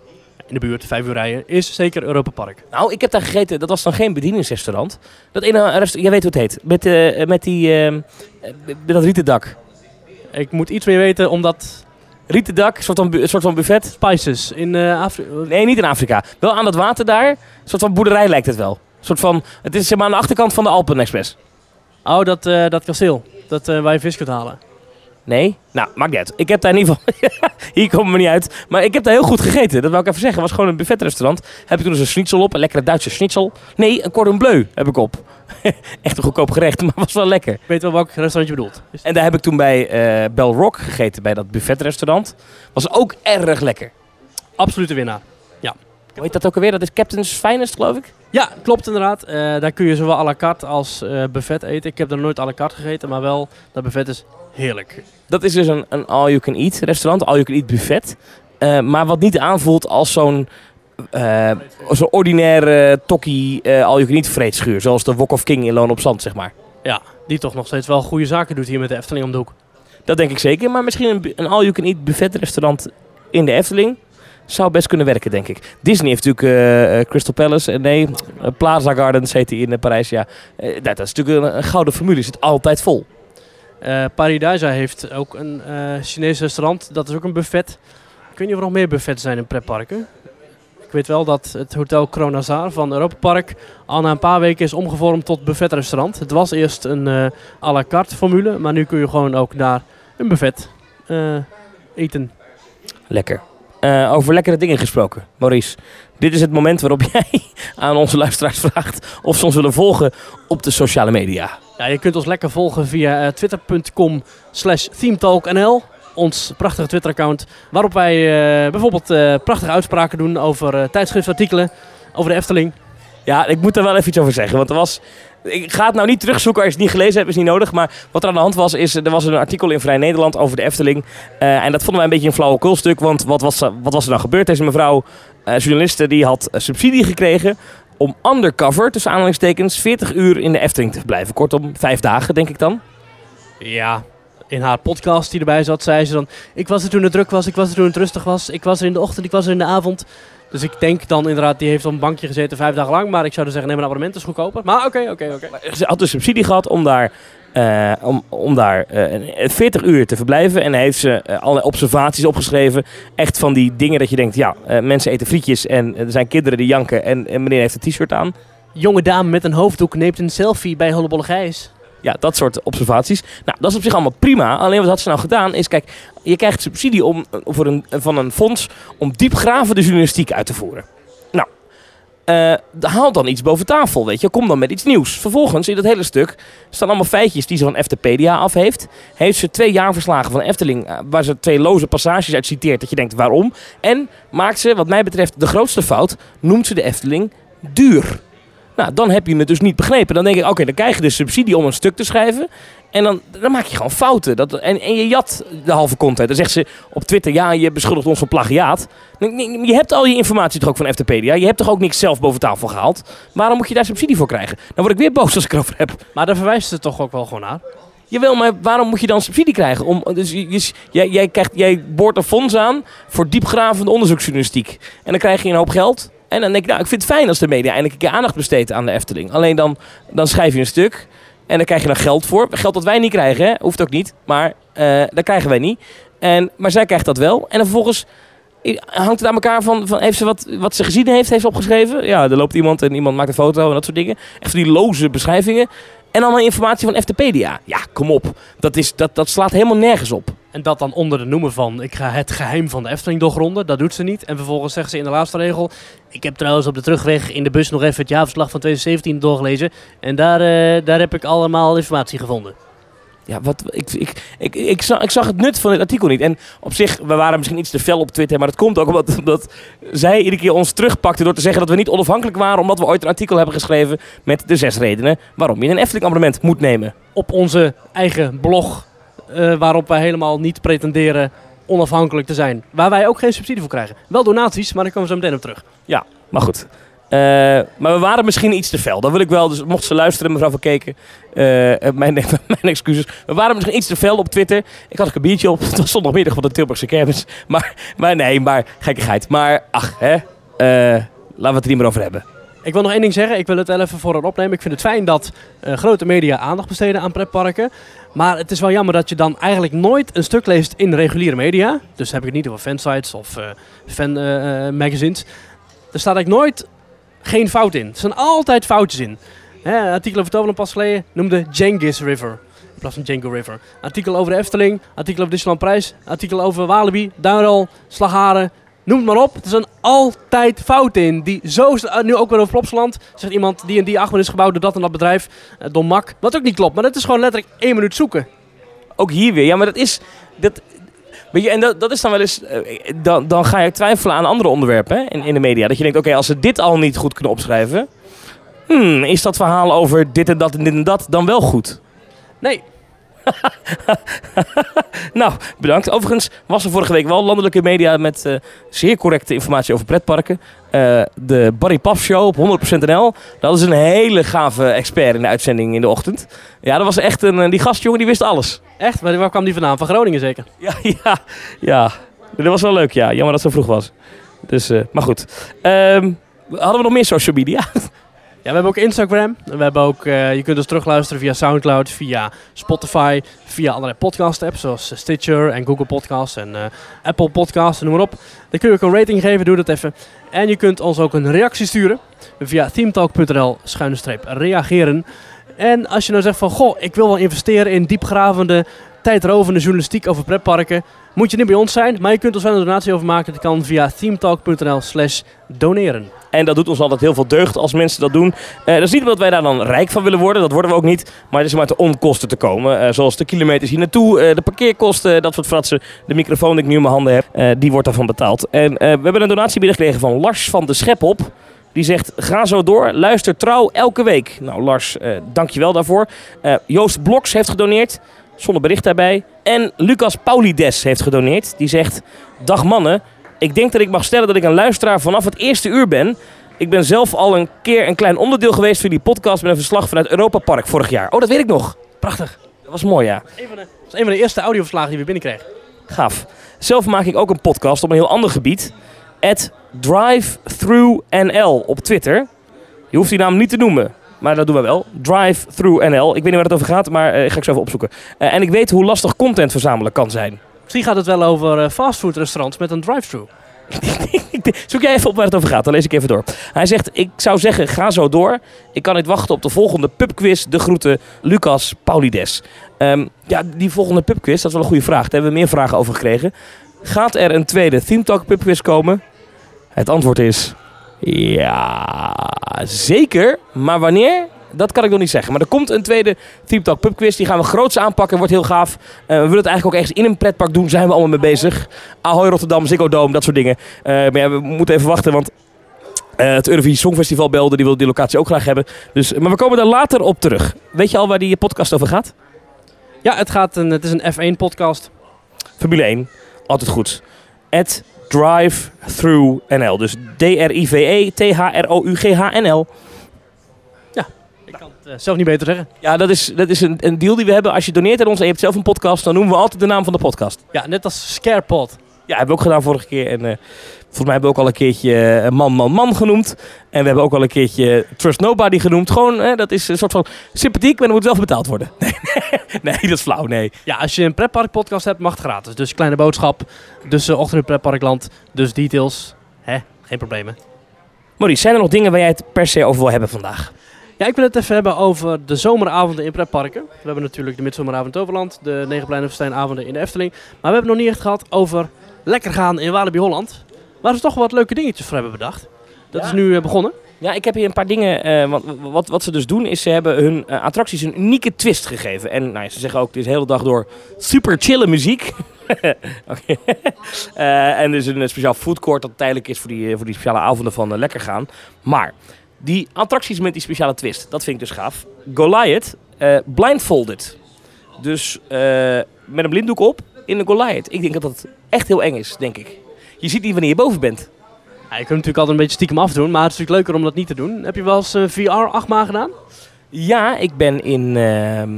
in de buurt, vijf uur rijden, is zeker Europa Park. Nou, ik heb daar gegeten. Dat was dan geen bedieningsrestaurant. Dat ene restaurant, jij weet hoe het heet. Met, eh, met die, met dat rieten dak. Ik moet iets meer weten, omdat Rieten dak, een soort van, soort van buffet. Spices in eh Afrika... Nee, niet in Afrika. Wel aan dat water daar. Een soort van boerderij lijkt het wel. Een soort van, het is zeg maar aan de achterkant van de Alpen Express. Oh, dat, dat kasteel. Dat waar je vis kunt halen. Nee? Nou, maakt niet uit. Ik heb daar in ieder geval... Hier komen we niet uit. Maar ik heb daar heel goed gegeten. Dat wil ik even zeggen. Het was gewoon een buffetrestaurant. Heb ik toen een schnitzel op. Een lekkere Duitse schnitzel. Nee, een cordon bleu heb ik op. Echt een goedkoop gerecht, maar was wel lekker. Ik weet wel welk restaurant je bedoelt. En daar heb ik toen bij eh Bell Rock gegeten. Bij dat buffetrestaurant. Was ook erg lekker. Absolute winnaar. Hoe heet dat ook alweer? Dat is Captain's Finest, geloof ik. Ja, klopt inderdaad. Eh, daar kun je zowel à la carte als eh, buffet eten. Ik heb er nooit à la carte gegeten, maar wel, dat buffet is heerlijk. Dat is dus een, een all-you-can-eat restaurant. All-you-can-eat buffet. Eh, maar wat niet aanvoelt als zo'n... zo'n ordinaire tokkie all-you-can-eat vreedschuur. Zoals de Wok of King in Loon op Zand, zeg maar. Ja, die toch nog steeds wel goede zaken doet hier met de Efteling om de hoek. Dat denk ik zeker. Maar misschien een, een all-you-can-eat buffetrestaurant in de Efteling zou best kunnen werken, denk ik. Disney heeft natuurlijk eh, eh, Crystal Palace. eh, nee, Plaza Gardens heet die in Parijs. Ja. Dat is natuurlijk een, een gouden formule. Zit altijd vol. Eh Paradisa heeft ook een Chinees restaurant. Dat is ook een buffet. Ik weet niet of er nog meer buffets zijn in pretparken. Ik weet wel dat het Hotel Kronazar van Europa Park al na een paar weken is omgevormd tot buffetrestaurant. Het was eerst een à la carte formule, maar nu kun je gewoon ook naar een buffet eten. Lekker. Eh, over lekkere dingen gesproken. Maurice, dit is het moment waarop jij aan onze luisteraars vraagt of ze ons willen volgen op de sociale media. Ja, je kunt ons lekker volgen via eh, twitter.com slash themetalknl. Ons prachtige Twitter-account. Waarop wij eh, bijvoorbeeld prachtige uitspraken doen over tijdschriftartikelen. Over de Efteling. Ja, ik moet daar wel even iets over zeggen. Want er was. Ik ga het nou niet terugzoeken als je het niet gelezen hebt, is niet nodig. Maar wat er aan de hand was, is er was een artikel in Vrij Nederland over de Efteling. Eh, en dat vonden wij een beetje een flauwekulstuk. Want wat was, wat was er nou gebeurd? Deze mevrouw, eh journaliste, die had eh, subsidie gekregen om undercover, tussen aanhalingstekens, 40 uur in de Efteling te blijven. Kortom, vijf dagen, denk ik dan. Ja, in haar podcast die erbij zat, zei ze dan... Ik was er toen het druk was, ik was er toen het rustig was. Ik was er in de ochtend, ik was er in de avond. Dus ik denk dan inderdaad, die heeft op een bankje gezeten vijf dagen lang. Maar ik zou dus zeggen, neem een abonnement, is goedkoper. Maar oké, oké, oké. Maar Ze had dus subsidie gehad om daar, eh, om, om daar eh, 40 uur te verblijven. En heeft ze eh, allerlei observaties opgeschreven. Echt van die dingen dat je denkt, ja, eh, mensen eten frietjes en er zijn kinderen die janken. En, en meneer heeft een t-shirt aan. Jonge dame met een hoofddoek neemt een selfie bij Hollebolle Gijs. Ja, dat soort observaties. Nou, dat is op zich allemaal prima. Alleen wat had ze nou gedaan is, kijk, je krijgt subsidie om, voor een, van een fonds om diepgravende journalistiek uit te voeren. Nou, eh, haal dan iets boven tafel, weet je. Kom dan met iets nieuws. Vervolgens, in dat hele stuk, staan allemaal feitjes die ze van Eftepedia af heeft. Heeft ze twee jaarverslagen van Efteling, eh, waar ze twee loze passages uit citeert, dat je denkt, waarom? En maakt ze, wat mij betreft, de grootste fout, noemt ze de Efteling duur. Nou, dan heb je het dus niet begrepen. Dan denk ik, oké, dan krijg je de subsidie om een stuk te schrijven. En dan, dan maak je gewoon fouten. Dat, en, en je jat de halve content. Dan zegt ze op Twitter, ja, je beschuldigt ons van plagiaat. Je hebt al je informatie toch ook van FTpedia? Je hebt toch ook niks zelf boven tafel gehaald? Waarom moet je daar subsidie voor krijgen? Dan word ik weer boos als ik erover heb. Maar daar verwijst het toch ook wel gewoon naar? Jawel, maar waarom moet je dan subsidie krijgen? Om, dus jij, jij, krijgt, jij boort een fonds aan voor diepgravende onderzoeksjournalistiek. En dan krijg je een hoop geld. En dan denk ik, nou, ik vind het fijn als de media eindelijk een keer aandacht besteedt aan de Efteling. Alleen dan, dan schrijf je een stuk en dan krijg je dan geld voor. Geld dat wij niet krijgen, hè? hoeft ook niet. Maar eh dat krijgen wij niet. En, maar zij krijgt dat wel. En dan vervolgens hangt het aan elkaar van, van heeft ze wat, wat ze gezien heeft, heeft ze opgeschreven. Ja, er loopt iemand en iemand maakt een foto en dat soort dingen. Echt die loze beschrijvingen. En allemaal informatie van FTpedia. Ja, kom op. Dat, is, dat, dat slaat helemaal nergens op. En dat dan onder de noemer van ik ga het geheim van de Efteling doorgronden. Dat doet ze niet. En vervolgens zegt ze in de laatste regel. Ik heb trouwens op de terugweg in de bus nog even het jaarverslag van 2017 doorgelezen. En daar, eh, daar heb ik allemaal informatie gevonden. Ja, wat, ik, ik, ik, ik, zag, ik zag het nut van het artikel niet. En op zich, we waren misschien iets te fel op Twitter. Maar dat komt ook omdat, omdat zij iedere keer ons terugpakte door te zeggen dat we niet onafhankelijk waren. Omdat we ooit een artikel hebben geschreven met de zes redenen waarom je een Efteling abonnement moet nemen. Op onze eigen blog. Eh, waarop wij helemaal niet pretenderen onafhankelijk te zijn. Waar wij ook geen subsidie voor krijgen. Wel donaties, maar daar komen we zo meteen op terug. Maar goed. Eh, maar we waren misschien iets te fel. Dat wil ik wel. Dus mocht ze luisteren, mevrouw Van Keken. eh, mijn, mijn excuses. We waren misschien iets te fel op Twitter. Ik had een biertje op. Het was zondagmiddag van de Tilburgse kermis. Maar, maar nee, maar gekkigheid. Maar ach, hè. laten we het er niet meer over hebben. Ik wil nog één ding zeggen. Ik wil het wel even voor het opnemen. Ik vind het fijn dat eh, grote media aandacht besteden aan pretparken. Maar het is wel jammer dat je dan eigenlijk nooit een stuk leest in reguliere media. Dus heb ik het niet over fansites of eh fan eh, eh, magazines. Er staat eigenlijk nooit geen fout in. Er staan altijd foutjes in. Hè, een artikel over Toverland pas geleden noemde Genghis River. In plaats van Django River. Artikel over de Efteling. Artikel over Disneyland Prijs. Artikel over Walibi, Duinrol, Slagharen. Noem het maar op. Er zijn altijd fouten in. Die zo, sta- nu ook weer over Plopsaland. Zegt iemand die en die achtbaan is gebouwd door dat en dat bedrijf. eh, Don Mak. Wat ook niet klopt. Maar dat is gewoon letterlijk één minuut zoeken. Ook hier weer. Ja, maar dat is. Dat, weet je, en dat, dat is dan wel eens. eh, dan, dan ga je twijfelen aan andere onderwerpen hè, in, in de media. Dat je denkt: oké, als ze dit al niet goed kunnen opschrijven. Hmm, is dat verhaal over dit en dat en dit en dat dan wel goed? Nee. Nou, bedankt. Overigens was er vorige week wel landelijke media met eh, zeer correcte informatie over pretparken. Eh, de Barry Paf Show op 100% NL. Dat is een hele gave expert in de uitzending in de ochtend. Ja, dat was echt een... eh, Die gastjongen die wist alles. Echt? Waar, waar kwam die vandaan? Van Groningen zeker? Ja, ja, ja. Dat was wel leuk, ja. Jammer dat het zo vroeg was. Dus, maar goed. Ehm, hadden we nog meer social media? Ja, we hebben ook Instagram. We hebben ook, eh, je kunt ons terugluisteren via Soundcloud, via Spotify, via allerlei podcast apps zoals eh, Stitcher en Google Podcasts en eh, Apple Podcasts, noem maar op. Dan kun je ook een rating geven, doe dat even. En je kunt ons ook een reactie sturen via themetalk.nl schuine streep reageren. En als je nou zegt van, goh, ik wil wel investeren in diepgravende, tijdrovende journalistiek over pretparken, moet je niet bij ons zijn, maar je kunt ons wel een donatie overmaken. Dat kan via themetalk.nl slash doneren. En dat doet ons altijd heel veel deugd als mensen dat doen. Eh, dat is niet omdat wij daar dan rijk van willen worden. Dat worden we ook niet. Maar het is om uit de onkosten te komen. Eh, zoals de kilometers hier naartoe, eh, de parkeerkosten, dat soort fratsen. De microfoon die ik nu in mijn handen heb, die wordt daarvan betaald. En we hebben een donatie binnengekregen van Lars van de Schepop. Die zegt, ga zo door, luister trouw elke week. Nou Lars, eh dankjewel daarvoor. Eh, Joost Bloks heeft gedoneerd, zonder bericht daarbij. En Lucas Paulides heeft gedoneerd. Die zegt, dag mannen, ik denk dat ik mag stellen dat ik een luisteraar vanaf het eerste uur ben. Ik ben zelf al een keer een klein onderdeel geweest van die podcast met een verslag vanuit Europa Park vorig jaar. Oh, dat weet ik nog. Prachtig. Dat was mooi, ja. Een van de, dat is een van de eerste audioverslagen die we binnenkregen. Gaaf. Zelf maak ik ook een podcast op een heel ander gebied. At DriveThroughNL op Twitter. Je hoeft die naam niet te noemen. Maar dat doen we wel. DriveThroughNL. Ik weet niet waar het over gaat, maar eh, ga ik zo even opzoeken. Eh, en ik weet hoe lastig content verzamelen kan zijn. Misschien gaat het wel over eh, fastfoodrestaurants met een drive-thru. Zoek jij even op waar het over gaat, dan lees ik even door. Hij zegt, ik zou zeggen, ga zo door. Ik kan niet wachten op de volgende pubquiz. De groeten, Lucas Paulides. Ehm, ja, die volgende pubquiz, dat is wel een goede vraag. Daar hebben we meer vragen over gekregen. Gaat er een tweede Theme Talk pubquiz komen? Het antwoord is... Ja, zeker. Maar wanneer? Dat kan ik nog niet zeggen. Maar er komt een tweede Theme Talk pubquiz. Die gaan we groots aanpakken. Wordt heel gaaf. Eh, we willen het eigenlijk ook ergens in een pretpark doen. Zijn we allemaal mee bezig. Ahoy Rotterdam, Ziggo Dome, dat soort dingen. Eh, maar ja, we moeten even wachten, want Eh, het Eurovisie Songfestival belde, die wil die locatie ook graag hebben. Dus, maar we komen daar later op terug. Weet je al waar die podcast over gaat? Ja, het, gaat een, het is een F1-podcast. Formule 1, altijd goed. Drive Through NL. Dus D-R-I-V-E T-H-R-O-U-G-H-N-L. Ik kan het eh, zelf niet beter zeggen. Ja, dat is, dat is een, een deal die we hebben. Als je doneert aan ons en je hebt zelf een podcast, dan noemen we altijd de naam van de podcast. Ja, net als Scarepod. Ja, hebben we ook gedaan vorige keer. En eh, volgens mij hebben we ook al een keertje eh, Man, Man, Man genoemd. En we hebben ook al een keertje Trust Nobody genoemd. Gewoon, eh, dat is een soort van sympathiek, maar dan moet wel betaald worden. Nee, nee, dat is flauw, nee. Ja, als je een pretpark podcast hebt, mag het gratis. Dus kleine boodschap, dus uh, ochtend in pretparkland, dus details. Hè, geen problemen. Maurice, zijn er nog dingen waar jij het per se over wil hebben vandaag? Ja, ik wil het even hebben over de zomeravonden in pretparken. We hebben natuurlijk de midzomeravond in Toverland, de Negenpleinen in de Efteling. Maar we hebben het nog niet echt gehad over lekker gaan in Walibi Holland. Waar ze toch wat leuke dingetjes voor hebben bedacht. Dat Ja. is nu eh, begonnen. Ja, ik heb hier een paar dingen. eh, wat, wat, wat ze dus doen, is ze hebben hun eh, attracties een unieke twist gegeven. En nou, ze zeggen ook, dit is de hele dag door super chille muziek. Oké. Eh, en er is een speciaal foodcourt dat tijdelijk is voor die, voor die speciale avonden van lekker gaan. Maar die attracties met die speciale twist, dat vind ik dus gaaf. Goliath, blindfolded. Dus met een blinddoek op in de Goliath. Ik denk dat dat echt heel eng is, denk ik. Je ziet niet wanneer je boven bent. Ja, je kunt natuurlijk altijd een beetje stiekem afdoen, maar het is natuurlijk leuker om dat niet te doen. Heb je wel eens een VR-achtma gedaan? Ja, ik ben in, ehm,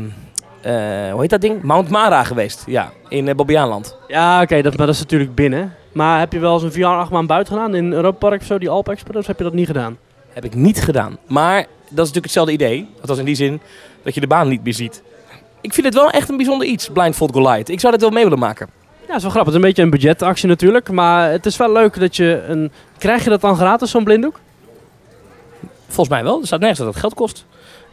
eh, hoe heet dat ding? Mount Mara geweest. Ja, in uh, Bobbejaanland. Ja, oké, dat, maar dat is natuurlijk binnen. Maar heb je wel eens een VR-achtbaan buiten gedaan in Europa Park of zo, die Alp? Of heb je dat niet gedaan? Heb ik niet gedaan. Maar dat is natuurlijk hetzelfde idee. Althans in die zin dat je de baan niet meer ziet. Ik vind het wel echt een bijzonder iets, Blindfold Goliath. Ik zou dat wel mee willen maken. Ja, dat is wel grappig. Het is een beetje een budgetactie natuurlijk. Maar het is wel leuk dat je een... Krijg je dat dan gratis, zo'n blinddoek? Volgens mij wel. Er staat nergens dat het geld kost.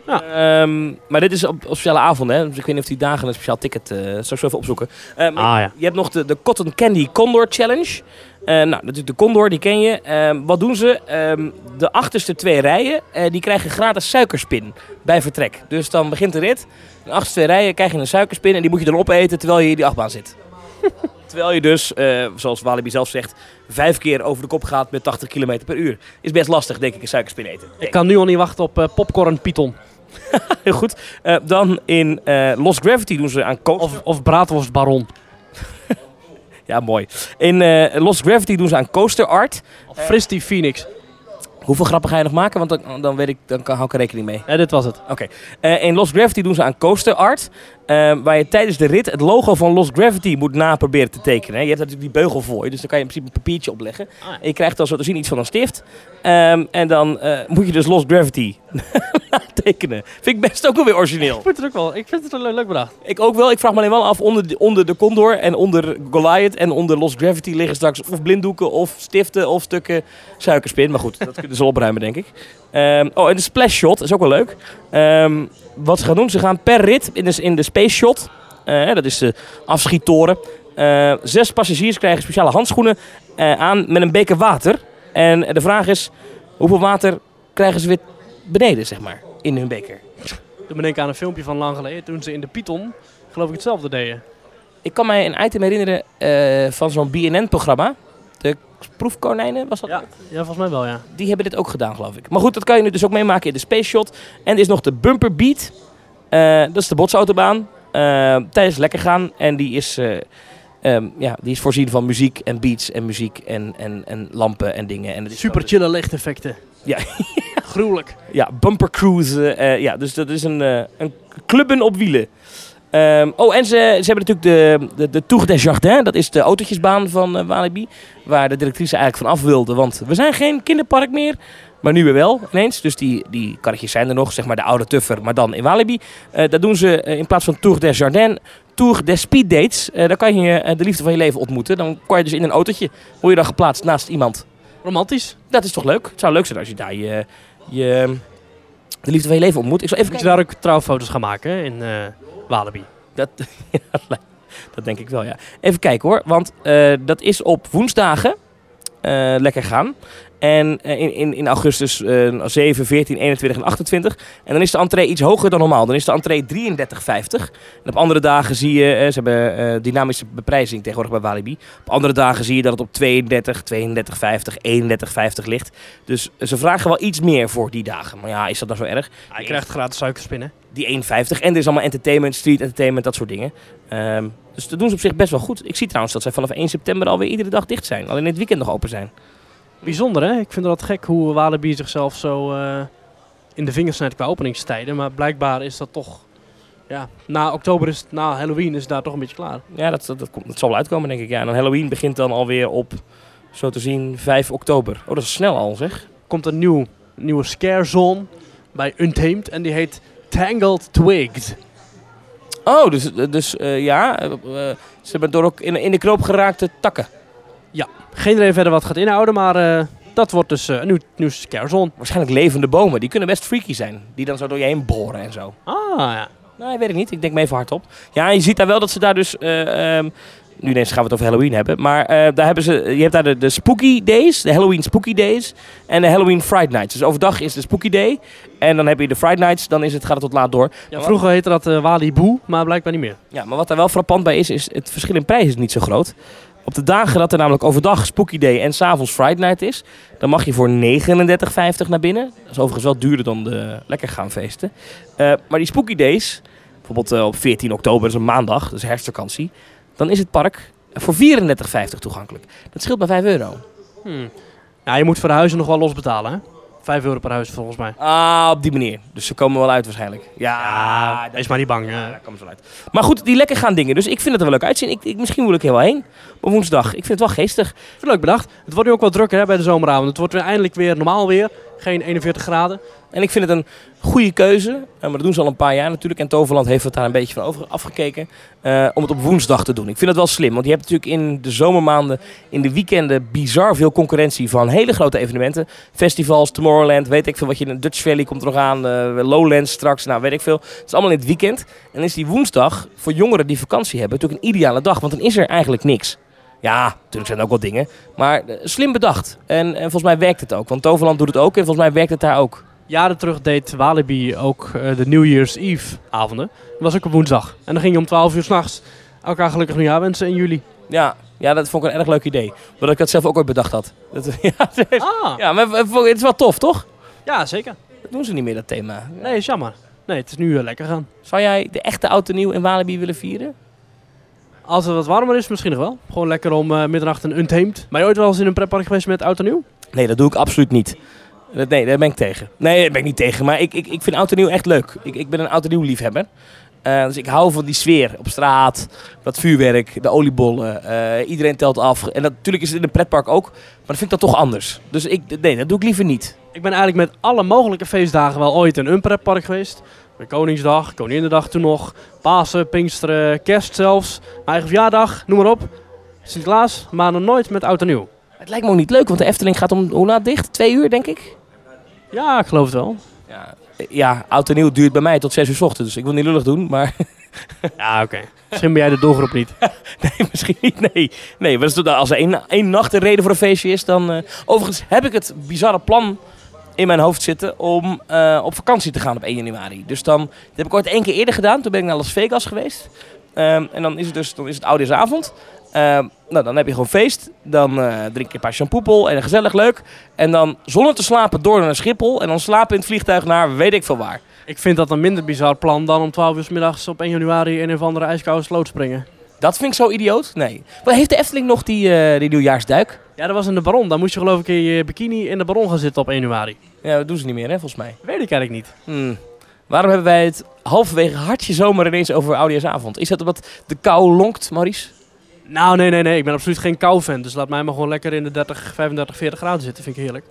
Ja. Ehm, maar dit is op, op speciale avonden. Hè? Dus ik weet niet of die dagen een speciaal ticket... eh zal ik zo even opzoeken. Eh, maar Ah ja. Je hebt nog de, de Cotton Candy Condor Challenge. Eh, nou, natuurlijk de Condor, die ken je. Ehm, wat doen ze? Ehm, de achterste twee rijen, eh, die krijgen gratis suikerspin bij vertrek. Dus dan begint de rit. De achterste twee rijen krijg je een suikerspin en die moet je dan opeten terwijl je in die achtbaan zit. terwijl je dus, eh, zoals Walibi zelf zegt, vijf keer over de kop gaat met 80 km per uur. Is best lastig, denk ik, een suikerspin eten. Ik kan nu al niet wachten op eh, popcorn Python. Heel goed. Eh, dan in Lost Gravity doen ze aan coaster. Of, of braadworst baron. Ja, mooi. In Lost Gravity doen ze aan coaster art. Of Fristy Phoenix. Hoeveel grappen ga je nog maken? Want dan, dan, weet ik, dan kan, hou ik er rekening mee. Ja, dit was het. Oké. Eh, in Lost Gravity doen ze aan coaster art. eh, waar je tijdens de rit het logo van Lost Gravity moet na proberen te tekenen. hè. Je hebt natuurlijk die beugel voor je. Dus dan kan je in principe een papiertje opleggen. Ah. En je krijgt dan zo te zien iets van een stift. Ehm, en dan eh, moet je dus Lost Gravity tekenen. Vind ik best ook wel weer origineel. Ik vind het ook wel. Ik vind het wel leuk bedacht. Ik ook wel. Ik vraag me alleen wel af, onder de, onder de Condor en onder Goliath en onder Lost Gravity liggen straks of blinddoeken of stiften of stukken suikerspin. Maar goed, dat kunnen ze opruimen, denk ik. Ehm, oh, en de splash shot is ook wel leuk. Ehm, wat ze gaan doen, ze gaan per rit in de, in de space shot, eh, dat is de afschiettoren, eh, zes passagiers krijgen speciale handschoenen eh, aan met een beker water. En de vraag is, hoeveel water krijgen ze weer beneden, zeg maar, in hun beker? Toen ben ik aan een filmpje van lang geleden, toen ze in de Python, geloof ik, hetzelfde deden. Ik kan mij een item herinneren van zo'n BNN-programma. Proefkonijnen, was dat? Ja, ja, volgens mij wel, ja. Die hebben dit ook gedaan, geloof ik. Maar goed, dat kan je nu dus ook meemaken in de Space Shot. En er is nog de Bumper Beat. Eh, dat is de botsautobaan. Eh, tijdens lekker gaan. En die is, eh, ehm, ja, die is voorzien van muziek en beats en muziek en, en, en lampen en dingen. En het is Super chille lichteffecten. Ja. Gruwelijk. Ja, bumper cruise. eh, ja, dus dat is een, een clubben op wielen. Ehm, oh, en ze, ze hebben natuurlijk de, de, de Tour des Jardins. Dat is de autootjesbaan van eh, Walibi. Waar de directrice eigenlijk van af wilde. Want we zijn geen kinderpark meer. Maar nu weer wel, ineens. Dus die, die karretjes zijn er nog. Zeg maar de oude Tuffer, maar dan in Walibi. Eh dat doen ze eh, in plaats van Tour des Jardins. Tour des Speed Dates. Eh daar kan je de liefde van je leven ontmoeten. Dan kan je dus in een autootje. Word je dan geplaatst naast iemand. Romantisch. Dat is toch leuk? Het zou leuk zijn als je daar je, je, de liefde van je leven ontmoet. Ik zal even je daar ook trouwfoto's gaan maken in Walibi. Dat, dat denk ik wel, ja. Even kijken hoor, want eh, dat is op woensdagen eh, lekker gaan. En eh, in, in, in augustus eh 7, 14, 21 en 28. En dan is de entree iets hoger dan normaal. Dan is de entree 33,50. En op andere dagen zie je, eh, ze hebben eh, dynamische beprijzing tegenwoordig bij Walibi. Op andere dagen zie je dat het op 32, 32,50, 31,50 ligt. Dus ze vragen wel iets meer voor die dagen. Maar ja, is dat nou zo erg? Hij krijgt gratis suikerspinnen. Die 1,50. En er is allemaal entertainment, street entertainment, dat soort dingen. Ehm, dus dat doen ze op zich best wel goed. Ik zie trouwens dat zij vanaf 1 september alweer iedere dag dicht zijn. Alleen in het weekend nog open zijn. Bijzonder hè? Ik vind het altijd gek hoe Walibi zichzelf zo eh, in de vingers snijdt qua openingstijden. Maar blijkbaar is dat toch... Ja, na oktober is het, na Halloween is het daar toch een beetje klaar. Ja, dat, dat, dat, komt, dat zal wel uitkomen, denk ik. Ja, en dan Halloween begint dan alweer op, zo te zien, 5 oktober. Oh, dat is snel al, zeg. Komt een nieuw, nieuwe scare zone bij Untamed en die heet Tangled Twigs. Oh, dus, dus eh, ja, eh, ze hebben door ook in, in de knoop geraakte takken. Geen idee verder wat gaat inhouden, maar eh, dat wordt dus eh, een nieuw, nieuw scare zone. Waarschijnlijk levende bomen. Die kunnen best freaky zijn. Die dan zo door je heen boren en zo. Ah ja. Nee, weet ik niet. Ik denk me even hardop. Ja, je ziet daar wel dat ze daar dus... eh, ehm, nu ineens gaan we het over Halloween hebben. Maar daar hebben ze, je hebt daar de, de Spooky Days, de Halloween Spooky Days en de Halloween Fright Nights. Dus overdag is de Spooky Day en dan heb je de Fright Nights, dan is het, gaat het tot laat door. ja vroeger heette dat eh Wali Boe, maar blijkbaar niet meer. Ja, maar wat daar wel frappant bij is, is het verschil in prijs is niet zo groot. Op de dagen dat er namelijk overdag Spooky Day en s'avonds Fright Night is, dan mag je voor 39,50 naar binnen. Dat is overigens wel duurder dan de lekker gaan feesten. Eh, maar die Spooky Days, bijvoorbeeld eh, op 14 oktober, dat is een maandag, dus herfstvakantie, dan is het park voor 34,50 toegankelijk. Dat scheelt maar 5 euro. Hmm. Je moet voor de huizen nog wel los betalen hè. 5 euro per huis volgens mij. Ah, op die manier. Dus ze komen wel uit waarschijnlijk. Ja, Ja, dat is maar niet bang. Ja, eh. daar komen ze wel uit. Maar goed, die lekker gaan dingen. Dus ik vind het er wel leuk uitzien. Ik, ik, misschien moet ik er wel heen. Op woensdag. Ik vind het wel geestig. Ik vind het leuk bedacht. Het wordt nu ook wel drukker hè, bij de zomeravond. Het wordt weer eindelijk weer normaal weer. Geen 41 graden. En ik vind het een goede keuze. Eh, maar dat doen ze al een paar jaar natuurlijk. En Toverland heeft het daar een beetje van over, afgekeken. eh, om het op woensdag te doen. Ik vind het wel slim. Want je hebt natuurlijk in de zomermaanden, in de weekenden, bizar veel concurrentie van hele grote evenementen. Festivals, Tomorrowland, weet ik veel wat je in Dutch Valley komt er nog aan. eh, Lowlands straks, nou weet ik veel. Het is allemaal in het weekend. En is die woensdag voor jongeren die vakantie hebben natuurlijk een ideale dag. Want dan is er eigenlijk niks. Ja, natuurlijk zijn er ook wel dingen. Maar eh, slim bedacht. En, en volgens mij werkt het ook. Want Toverland doet het ook. En volgens mij werkt het daar ook. Jaren terug deed Walibi ook eh, de New Year's Eve avonden. Dat was ook op woensdag. En dan ging je om 12 uur s'nachts elkaar gelukkig nieuwjaar wensen in juli. Ja, ja, dat vond ik een erg leuk idee. Omdat ik dat zelf ook ooit bedacht had. Dat, ja, Ah, ja, maar het is wel tof, toch? ja zeker. Dat doen ze niet meer, dat thema. Nee, is jammer. Nee, het is nu eh, lekker gaan. Zou jij de echte oud en nieuw in Walibi willen vieren? Als het wat warmer is, misschien nog wel. Gewoon lekker om eh, middernacht een untamed. Ben je ooit wel eens in een pretpark geweest met oud en nieuw? Nee, dat doe ik absoluut niet. Dat- Nee, daar ben ik tegen. Nee, daar ben ik niet tegen. Maar ik, ik, ik vind oud en nieuw echt leuk. Ik, ik ben een oud en nieuw liefhebber. Eh, dus ik hou van die sfeer op straat, dat vuurwerk, de oliebollen. eh, iedereen telt af. En dat, natuurlijk is het in een pretpark ook, maar dan vind ik dat toch anders. Dus ik, nee, dat doe ik liever niet. Ik ben eigenlijk met alle mogelijke feestdagen wel ooit in een pretpark geweest. Met Koningsdag, Koninginnedag toen nog, Pasen, Pinksteren, Kerst zelfs, mijn eigen verjaardag, noem maar op. Sinterklaas, maar nog nooit met oud en nieuw. Het lijkt me ook niet leuk, want de Efteling gaat om hoe laat dicht? Twee uur, denk ik? Ja, ik geloof het wel. Ja, ja, oud en nieuw duurt bij mij tot 6 uur 's ochtends. Dus ik wil niet lullig doen, maar Ja, oké. Misschien ben jij de doelgroep niet. nee, misschien niet. Nee, nee maar als er- als er één, één nacht een reden voor een feestje is, dan... eh, Overigens heb ik het bizarre plan in mijn hoofd zitten om eh, op vakantie te gaan op 1 januari. Dus dan, dat heb ik ooit één keer eerder gedaan. Toen ben ik naar Las Vegas geweest. Ehm, en dan is het dus dan is het oudejaarsavond. Ehm, nou, dan heb je gewoon feest. Dan eh, drink je een paar shampoopel en gezellig leuk. En dan zonder te slapen door naar Schiphol. En dan slapen in het vliegtuig naar weet ik veel waar. Ik vind dat een minder bizar plan dan om 12 uur middags op 1 januari in een of andere ijskoude sloot springen. Dat vind ik zo idioot. Nee. Maar heeft de Efteling nog die, eh, die nieuwjaarsduik? Ja, dat was in de Baron. Dan moest je geloof ik in je bikini in de Baron gaan zitten op 1 januari. Ja, dat doen ze niet meer, hè, volgens mij. Weet ik eigenlijk niet. Hmm. Waarom hebben wij het halverwege hartje zomer ineens over Oudejaarsavond? Is dat omdat de kou lonkt, Maurice? Nou, nee, nee, nee. Ik ben absoluut geen kou-fan. Dus laat mij maar gewoon lekker in de 30, 35, 40 graden zitten. Vind ik heerlijk.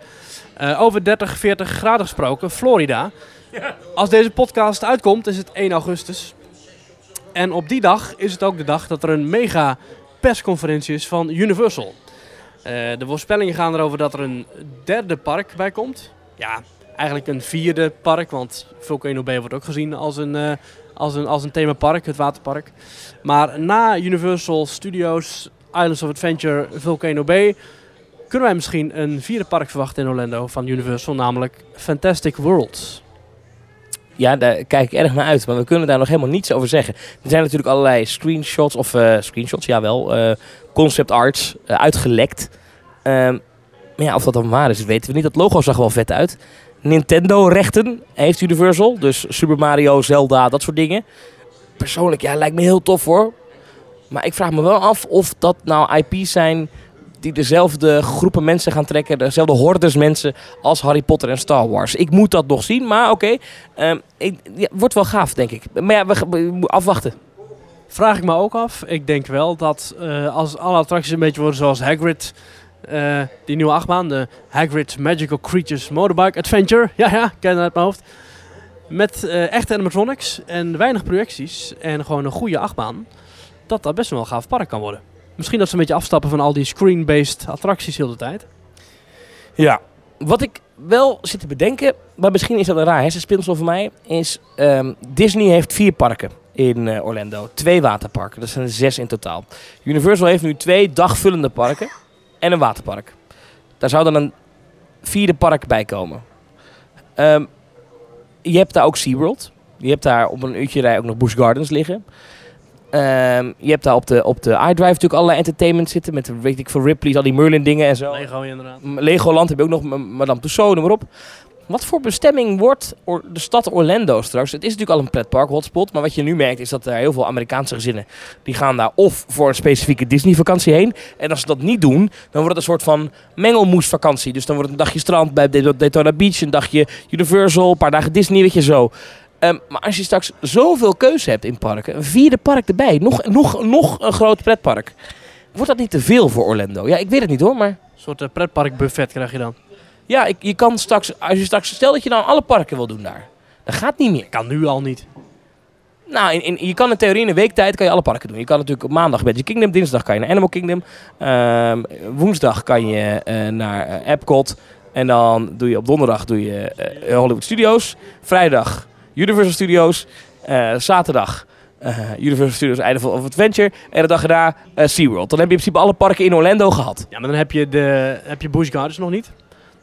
Eh, over 30, 40 graden gesproken. Florida. Als deze podcast uitkomt, is het 1 augustus. En op die dag is het ook de dag dat er een mega persconferentie is van Universal. Eh, de voorspellingen gaan erover dat er een derde park bij komt. Ja, eigenlijk een vierde park, want Volcano Bay wordt ook gezien als een, eh, als een, als een themapark, het waterpark. Maar na Universal Studios, Islands of Adventure, Volcano Bay, kunnen wij misschien een vierde park verwachten in Orlando van Universal, namelijk Fantastic Worlds. Ja, daar kijk ik erg naar uit. Maar we kunnen daar nog helemaal niets over zeggen. Er zijn natuurlijk allerlei screenshots, of eh, screenshots, jawel, eh concept arts eh, uitgelekt. Ehm, maar ja, of dat dan waar is, weten we niet. Dat logo zag wel vet uit. Nintendo-rechten heeft Universal. Dus Super Mario, Zelda, dat soort dingen. Persoonlijk, ja, lijkt me heel tof hoor. Maar ik vraag me wel af of dat nou IP's zijn die dezelfde groepen mensen gaan trekken. Dezelfde hordes mensen als Harry Potter en Star Wars. Ik moet dat nog zien, maar oké. Ehm, ik- ja, wordt wel gaaf, denk ik. Maar ja, we, we afwachten. Vraag ik me ook af. Ik denk wel dat eh, als alle attracties een beetje worden zoals Hagrid, eh, die nieuwe achtbaan, de Hagrid Magical Creatures Motorbike Adventure. Ja, ja, ken uit mijn hoofd. Met eh, echte animatronics en weinig projecties en gewoon een goede achtbaan. Dat dat best wel een gaaf park kan worden. Misschien dat ze een beetje afstappen van al die screen-based attracties heel de tijd. Ja. Wat ik wel zit te bedenken, maar misschien is dat een raar hersenspinsel voor mij, is ehm, Disney heeft vier parken in eh, Orlando. Twee waterparken, dat zijn er zes in totaal. Universal heeft nu twee dagvullende parken en een waterpark. Daar zou dan een vierde park bij komen. Ehm, je hebt daar ook SeaWorld. Je hebt daar op een uurtje rij ook nog Busch Gardens liggen. Ehm, je hebt daar op de, op de iDrive natuurlijk allerlei entertainment zitten. Met weet ik veel Ripley's, al die Merlin dingen en zo. Lego inderdaad. Legoland heb je ook nog, Madame Tussauds, noem maar op. Wat voor bestemming wordt Or- de stad Orlando straks? Het is natuurlijk al een pretpark hotspot, maar wat je nu merkt is dat er heel veel Amerikaanse gezinnen die gaan daar of voor een specifieke Disney vakantie heen. En als ze dat niet doen, dan wordt het een soort van mengelmoesvakantie. Dus dan wordt het een dagje strand bij Daytona- Daytona Beach, een dagje Universal, een paar dagen Disney, weet je zo. Ehm, maar als je straks zoveel keuze hebt in parken, een vierde park erbij, nog, nog, nog een groot pretpark. Wordt dat niet te veel voor Orlando? Ja, ik weet het niet hoor, maar... Een soort eh, pretparkbuffet krijg je dan. Ja, ik, je kan straks, als je straks, stel dat je dan alle parken wil doen daar. Dat gaat niet meer. Kan nu al niet. Nou, in, in, je kan in theorie in een weektijd kan je alle parken doen. Je kan natuurlijk op maandag Magic Kingdom, dinsdag kan je naar Animal Kingdom. Ehm, woensdag kan je eh, naar eh, Epcot. En dan doe je op donderdag doe je Hollywood Studios. Vrijdag Universal Studios. Eh, zaterdag eh, Universal Studios Island of Adventure. En de dag erna eh, SeaWorld. Dan heb je in principe alle parken in Orlando gehad. Ja, maar dan heb je, de, heb je Busch Gardens nog niet.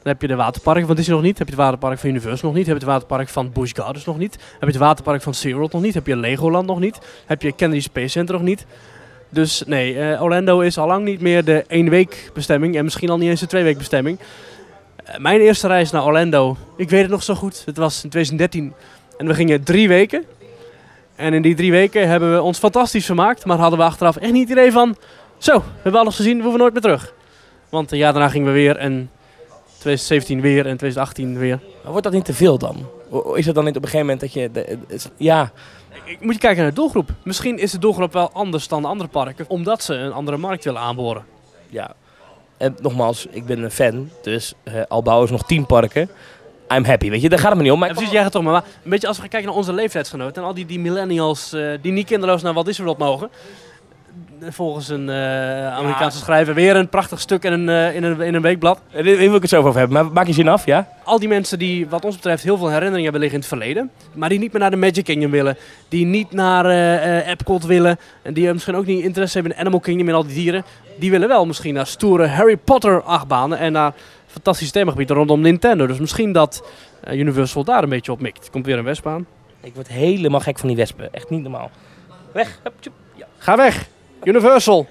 Dan heb je de waterparken van Disney nog niet. Heb je het waterpark van Universal nog niet. Heb je het waterpark van Busch Gardens nog niet. Heb je het waterpark van SeaWorld nog niet. Heb je Legoland nog niet. Heb je Kennedy Space Center nog niet. Dus nee, Orlando is al lang niet meer de één week bestemming. En misschien al niet eens de twee week bestemming. Mijn eerste reis naar Orlando, ik weet het nog zo goed. Het was in 2013. En we gingen drie weken. En in die drie weken hebben we ons fantastisch vermaakt. Maar hadden we achteraf echt niet het idee van... Zo, we hebben alles gezien, we hoeven nooit meer terug. Want een jaar daarna gingen we weer en 2017 weer en 2018 weer. Maar wordt dat niet te veel dan? Is dat dan niet op een gegeven moment dat je... de- het- ja, Ik moet je kijken naar de doelgroep. Misschien is de doelgroep wel anders dan de andere parken, omdat ze een andere markt willen aanboren. ja. En nogmaals, ik ben een fan. Dus eh, al bouwen ze nog tien parken. I'm happy, weet je. Daar gaat het me niet om. Maar Ja, precies, jij gaat toch maar. maar Een beetje als we gaan kijken naar onze leeftijdsgenoten en al die, die millennials eh, die niet kinderloos naar Walt Disney World mogen. Volgens een eh, Amerikaanse schrijver weer een prachtig stuk in een, eh, in een, in een weekblad. Hier wil ik het zo over hebben. Maar maak je zin af, ja? al die mensen die wat ons betreft heel veel herinneringen hebben liggen in het verleden. Maar die niet meer naar de Magic Kingdom willen. Die niet naar Epcot willen. En die misschien ook niet interesse hebben in Animal Kingdom en al die dieren. Die willen wel misschien naar stoere Harry Potter achtbanen. En naar fantastische themagebieden rondom Nintendo. Dus misschien dat eh, Universal daar een beetje op mikt. Er komt weer een westbaan. Ik word helemaal gek van die wespen. Echt niet normaal. Weg. Hup. Ja, Ga weg! Universal!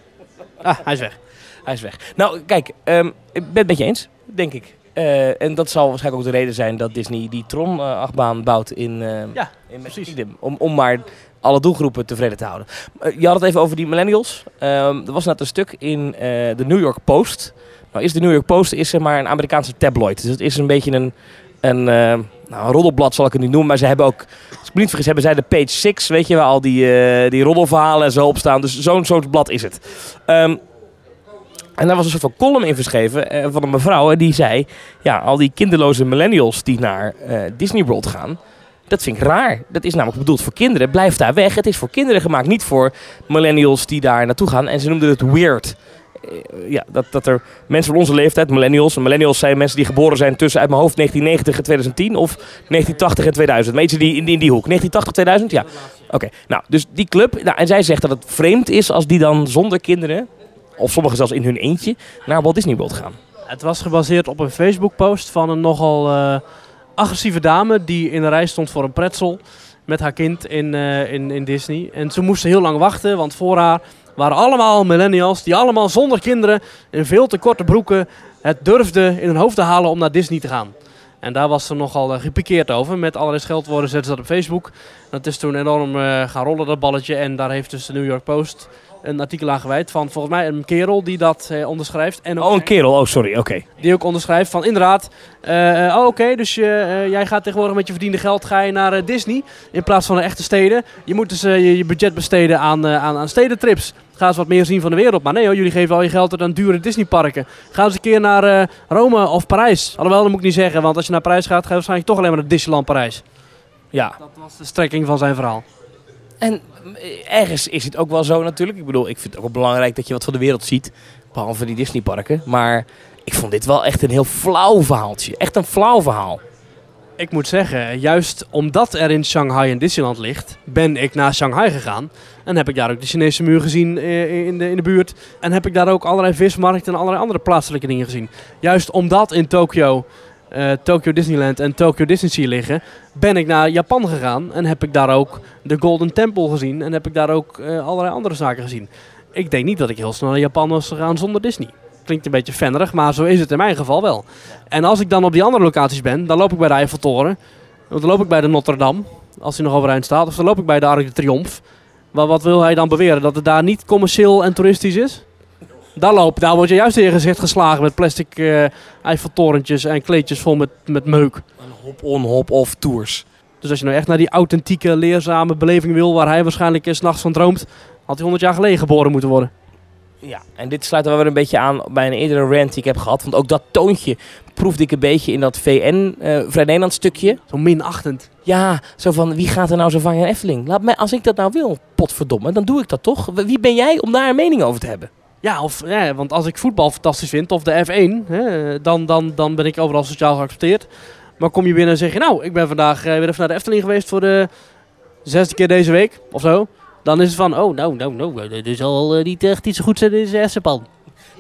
Ah, hij is weg. hij is weg. Nou, kijk. ehm, ik ben het met je eens. Denk ik. Eh, en dat zal waarschijnlijk ook de reden zijn dat Disney die Tron-achtbaan bouwt in, eh Ja, in precies. Om, om maar alle doelgroepen tevreden te houden. Eh, je had het even over die millennials. Ehm, er was net een stuk in eh, de New York Post. Nou is de New York Post is zeg maar een Amerikaanse tabloid. Dus het is een beetje een, een, eh, nou, een roddelblad zal ik het niet noemen. Maar ze hebben ook, als ik me niet vergis, hebben zij de page 6. Weet je, waar al die, eh, die roddelverhalen en zo op staan. Dus zo'n soort blad is het. Ehm, en daar was een soort van column in geschreven eh, van een mevrouw. Die zei, ja, al die kinderloze millennials die naar Disney World gaan. Dat vind ik raar. Dat is namelijk bedoeld voor kinderen. Blijf daar weg. Het is voor kinderen gemaakt, niet voor millennials die daar naartoe gaan. En ze noemden het weird. Eh, ja, dat, dat er mensen van onze leeftijd, millennials. En millennials zijn mensen die geboren zijn tussen uit mijn hoofd 1990 en 2010 of 1980 en 2000. Weet je, die, in, die, hoek. 1980, 2000? Ja. Oké, nou, dus die club. Nou, en zij zegt dat het vreemd is als die dan zonder kinderen, of sommigen zelfs in hun eentje, naar Walt Disney World gaan. Het was gebaseerd op een Facebook-post van een nogal eh, agressieve dame die in de rij stond voor een pretzel met haar kind in, eh, in, in Disney. En ze moesten heel lang wachten, want voor haar waren allemaal millennials die allemaal zonder kinderen in veel te korte broeken het durfden in hun hoofd te halen om naar Disney te gaan. En daar was ze nogal uh, gepikeerd over. Met allerlei scheldwoorden zetten ze dat op Facebook. Dat is toen enorm uh, gaan rollen, dat balletje. En daar heeft dus de New York Post een artikel aan gewijd van volgens mij een kerel die dat uh, onderschrijft. En oh, een kerel. Oh, sorry. Oké. Okay. Die ook onderschrijft van inderdaad. Uh, oh, oké. Okay, dus jij gaat tegenwoordig met je verdiende geld ga je naar Disney in plaats van naar echte steden. Je moet dus je, je, budget besteden aan, aan, aan stedentrips. Ga eens wat meer zien van de wereld. Maar nee hoor, jullie geven al je geld aan dure Disneyparken. Ga eens een keer naar Rome of Parijs. Alhoewel, dat moet ik niet zeggen. Want als je naar Parijs gaat, ga je waarschijnlijk toch alleen maar naar Disneyland Parijs. Ja. Dat was de strekking van zijn verhaal. En ergens is het ook wel zo natuurlijk. Ik bedoel, ik vind het ook belangrijk dat je wat van de wereld ziet. Behalve die Disneyparken. Maar ik vond dit wel echt een heel flauw verhaaltje. Echt een flauw verhaal. Ik moet zeggen, juist omdat er in Shanghai een Disneyland ligt, ben ik naar Shanghai gegaan. En heb ik daar ook de Chinese muur gezien in de, in de buurt. En heb ik daar ook allerlei vismarkten en allerlei andere plaatselijke dingen gezien. Juist omdat in Tokio uh, Tokyo Disneyland en Tokyo Disney liggen, ben ik naar Japan gegaan en heb ik daar ook de Golden Temple gezien en heb ik daar ook uh, allerlei andere zaken gezien. Ik denk niet dat ik heel snel naar Japan was gegaan zonder Disney. Klinkt een beetje fannerig, maar zo is het in mijn geval wel. En als ik dan op die andere locaties ben, dan loop ik bij de Eiffeltoren, dan loop ik bij de Notre Dame, als hij nog overeind staat, of dan loop ik bij de Arc de Triomphe. Maar wat wil hij dan beweren? Dat het daar niet commercieel en toeristisch is? Daar, loop, daar word je juist in je gezicht geslagen met plastic uh, Eiffeltorentjes en kleedjes vol met, met meuk. Hop-on, hop-off tours. Dus als je nou echt naar die authentieke, leerzame beleving wil, waar hij waarschijnlijk s nachts van droomt, had hij 100 jaar geleden geboren moeten worden. Ja, en dit sluit er wel weer een beetje aan bij een eerdere rant die ik heb gehad. Want ook dat toontje proefde ik een beetje in dat VN, uh, Vrij Nederland stukje. Zo minachtend. Ja, zo van wie gaat er nou zo van in Efteling? Laat mij, als ik dat nou wil, potverdomme, dan doe ik dat toch? Wie ben jij om daar een mening over te hebben? Ja, of, ja, want als ik voetbal fantastisch vind, of de F1, hè, dan, dan, dan ben ik overal sociaal geaccepteerd. Maar kom je binnen en zeg je, nou, ik ben vandaag weer even naar de Efteling geweest voor de zesde keer deze week, of zo. Dan is het van, oh, nou, nou, nou, dit is al uh, niet echt iets zo goed in deze Essenpan.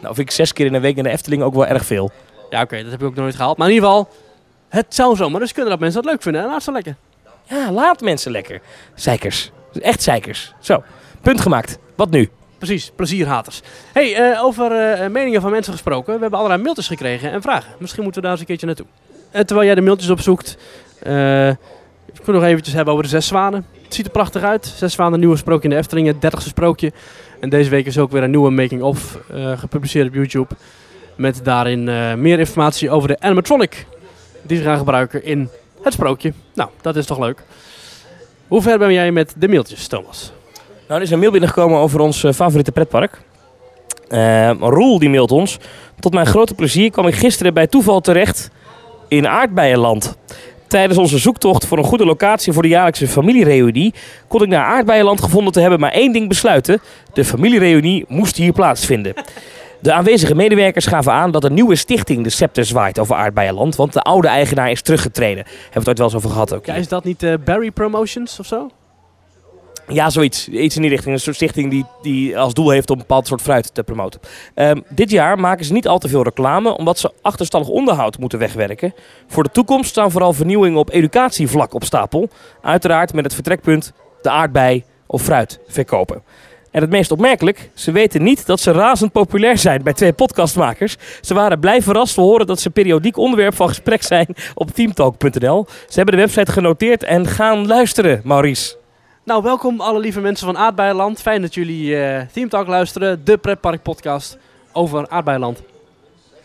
Nou, vind ik zes keer in een week in de Efteling ook wel erg veel. Ja, oké, okay, dat heb ik ook nooit gehaald. Maar in ieder geval, het zou zomaar dus kunnen dat mensen dat leuk vinden. En laat ze lekker. Ja, laat mensen lekker. Zeikers. Echt zeikers. Zo, punt gemaakt. Wat nu? Precies, plezierhaters. hey, uh, over uh, meningen van mensen gesproken. We hebben allerlei mailtjes gekregen en vragen. Misschien moeten we daar eens een keertje naartoe. En terwijl jij de mailtjes opzoekt, uh, ik wil nog eventjes hebben over de Zes Zwanen. Het ziet er prachtig uit. Zes Zwanen, nieuwe sprookje in de Efteling, het dertigste sprookje. En deze week is ook weer een nieuwe making-of gepubliceerd op YouTube. Met daarin meer informatie over de animatronic die ze gaan gebruiken in het sprookje. Nou, dat is toch leuk. Hoe ver ben jij met de mailtjes, Thomas? Nou, er is een mail binnengekomen over ons uh, favoriete pretpark. Uh, Roel die mailt ons. Tot mijn grote plezier kwam ik gisteren bij toeval terecht in Aardbeienland. Tijdens onze zoektocht voor een goede locatie voor de jaarlijkse familiereunie kon ik naar Aardbeienland gevonden te hebben maar één ding besluiten. De familiereunie moest hier plaatsvinden. De aanwezige medewerkers gaven aan dat een nieuwe stichting de scepter zwaait over Aardbeienland, want de oude eigenaar is teruggetreden. Hebben we het ooit wel eens over gehad ook. Ja, is dat niet uh, Barry Promotions of zo? Ja, zoiets. Iets in die richting. Een soort stichting die, die als doel heeft om een bepaald soort fruit te promoten. Um, dit jaar maken ze niet al te veel reclame, omdat ze achterstallig onderhoud moeten wegwerken. Voor de toekomst staan vooral vernieuwingen op educatievlak op stapel. Uiteraard met het vertrekpunt de aardbei of fruit verkopen. En het meest opmerkelijk, ze weten niet dat ze razend populair zijn bij twee podcastmakers. Ze waren blij verrast te horen dat ze periodiek onderwerp van gesprek zijn op teamtalk.nl. Ze hebben de website genoteerd en gaan luisteren, Maurice. Nou, welkom alle lieve mensen van Aardbeienland. Fijn dat jullie uh, Talk luisteren, de pretpark podcast over Aardbeienland. Ik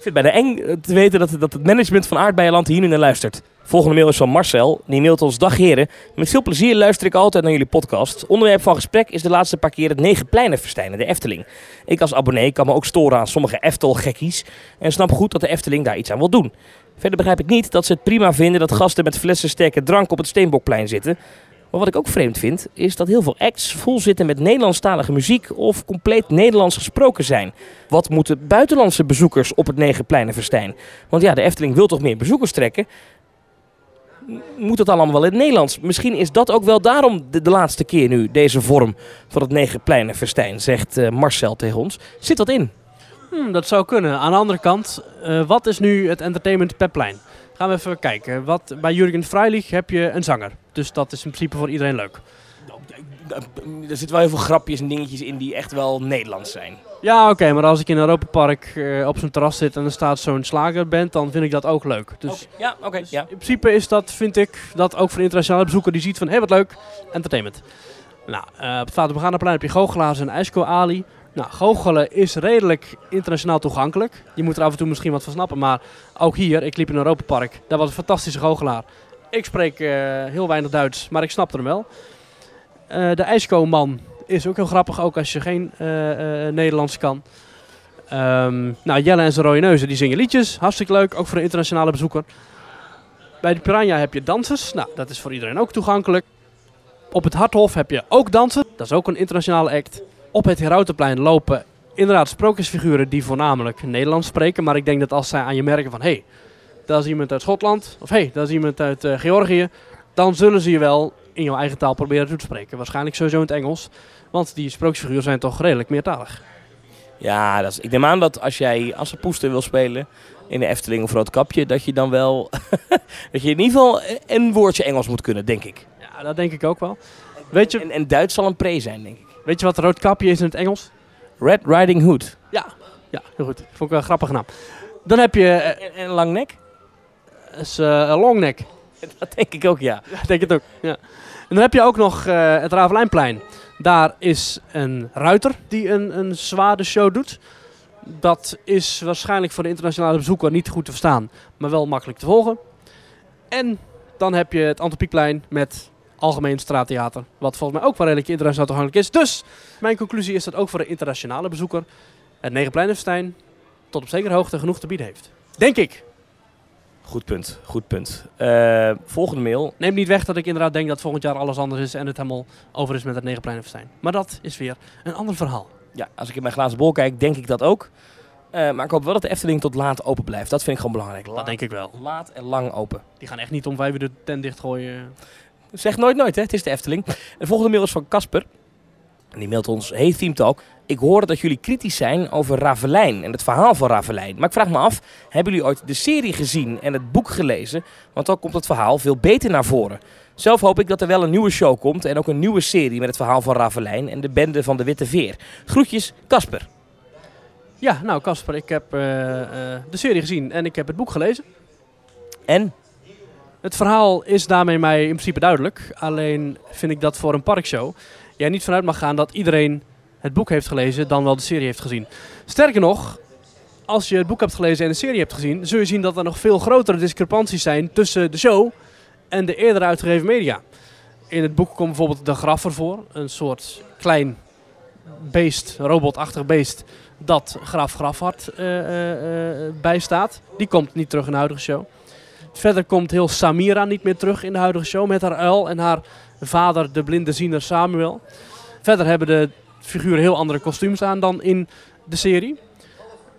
vind het bijna eng te weten dat, dat het management van Aardbeienland hier nu naar luistert. Volgende mail is van Marcel. Die mailt ons: Dag heren. Met veel plezier luister ik altijd naar jullie podcast. Onderwerp van gesprek is de laatste paar keer het Negenpleinenfestijn de Efteling. Ik als abonnee kan me ook storen aan sommige Eftel-gekkies. En snap goed dat de Efteling daar iets aan wil doen. Verder begrijp ik niet dat ze het prima vinden dat gasten met flessen sterke drank op het Steenbokplein zitten. Maar wat ik ook vreemd vind, is dat heel veel acts vol zitten met Nederlandstalige muziek of compleet Nederlands gesproken zijn. Wat moeten buitenlandse bezoekers op het Negenpleinenfestijn? Want ja, de Efteling wil toch meer bezoekers trekken? Moet het allemaal wel in het Nederlands? Misschien is dat ook wel daarom de, laatste keer nu, deze vorm van het Negenpleinenfestijn, zegt uh, Marcel tegen ons. Zit dat in? Hmm, dat zou kunnen. Aan de andere kant, eh, wat is nu het entertainment per? Gaan we even kijken. Wat, bij Jurgen Freilich heb je een zanger. Dus dat is in principe voor iedereen leuk. Er zitten wel heel veel grapjes en dingetjes in die echt wel Nederlands zijn. Ja, oké, maar als ik in Europa Park eh, op zo'n terras zit en er staat zo'n slagerband, dan vind ik dat ook leuk. Dus Ja, oké. Dus ja. In principe is dat, vind ik, dat ook voor een internationale bezoeker die ziet van, hé hey, wat leuk, entertainment. Nou, eh, op het Vader heb je goochelaars en ijsko Ali. Nou, goochelen is redelijk internationaal toegankelijk. Je moet er af en toe misschien wat van snappen, maar ook hier, ik liep in een Europa Park, daar was een fantastische goochelaar. Ik spreek eh, heel weinig Duits, maar ik snap er wel. Eh, de ijsko-man is ook heel grappig, ook als je geen eh, Nederlands kan. Ehm, nou, Jelle en zijn rode neuzen, die zingen liedjes. Hartstikke leuk, ook voor een internationale bezoeker. Bij de Piranha heb je dansers. Nou, dat is voor iedereen ook toegankelijk. Op het Harthof heb je ook dansen. Dat is ook een internationale act. Op het Herautenplein lopen inderdaad sprookjesfiguren die voornamelijk Nederlands spreken. Maar ik denk dat als zij aan je merken van... hé, hey, dat is iemand uit Schotland. Of hé, hey, dat is iemand uit eh, Georgië. Dan zullen ze je wel in jouw eigen taal proberen toe te spreken. Waarschijnlijk sowieso in het Engels. Want die sprookjesfiguren zijn toch redelijk meertalig. Ja, dat is, ik neem aan dat als jij Assepoester wil spelen in de Efteling of Roodkapje, dat je dan wel, dat je in ieder geval een woordje Engels moet kunnen, denk ik. Ja, dat denk ik ook wel. Weet je, En, en Duits zal een pre zijn, denk ik. Weet je wat roodkapje is in het Engels? Red Riding Hood. Ja, ja heel goed. Vond ik wel een grappige naam. Dan heb je eh, En, lang nek? is, eh, een longneck. Dat denk ik ook, ja. Denk het ook. Ja. En dan heb je ook nog eh, het Ravelijnplein. Daar is een ruiter die een, een zware show doet. Dat is waarschijnlijk voor de internationale bezoeker niet goed te verstaan, maar wel makkelijk te volgen. En dan heb je het Antropiekplein met algemeen straattheater, wat volgens mij ook wel redelijk internationaal toegankelijk is. Dus mijn conclusie is dat ook voor de internationale bezoeker het Negenpleinenfestijn tot op zekere hoogte genoeg te bieden heeft. Denk ik. Goed punt, goed punt. Eh, volgende mail. Neem niet weg dat ik inderdaad denk dat volgend jaar alles anders is en het helemaal over is met het Negenpleinenfestijn. Maar dat is weer een ander verhaal. Ja, als ik in mijn glazen bol kijk, denk ik dat ook. Eh, maar ik hoop wel dat de Efteling tot laat open blijft. Dat vind ik gewoon belangrijk. Laat, Dat denk ik wel. laat en lang open. Die gaan echt niet om vijf uur de tent dichtgooien. Zeg nooit nooit, hè? Het is de Efteling. De volgende mail is van Casper. En die mailt ons: Hey Team Talk. Ik hoorde dat jullie kritisch zijn over Ravelijn en het verhaal van Ravelijn. Maar ik vraag me af: hebben jullie ooit de serie gezien en het boek gelezen? Want dan komt het verhaal veel beter naar voren. Zelf hoop ik dat er wel een nieuwe show komt en ook een nieuwe serie met het verhaal van Ravelijn en de bende van de Witte Veer. Groetjes, Casper. Ja, nou Casper, ik heb eh, eh, de serie gezien en ik heb het boek gelezen. En? Het verhaal is daarmee mij in principe duidelijk. Alleen vind ik dat voor een parkshow jij niet vanuit mag gaan dat iedereen het boek heeft gelezen, dan wel de serie heeft gezien. Sterker nog, als je het boek hebt gelezen en de serie hebt gezien, zul je zien dat er nog veel grotere discrepanties zijn tussen de show en de eerder uitgegeven media. In het boek komt bijvoorbeeld de graffer voor, een soort klein beest, robotachtig beest, dat Graf Grafhart eh, eh, eh, bijstaat. Die komt niet terug in de huidige show. Verder komt heel Samira niet meer terug in de huidige show met haar uil en haar vader, de blinde ziener Samuel. Verder hebben de figuren heel andere kostuums aan dan in de serie.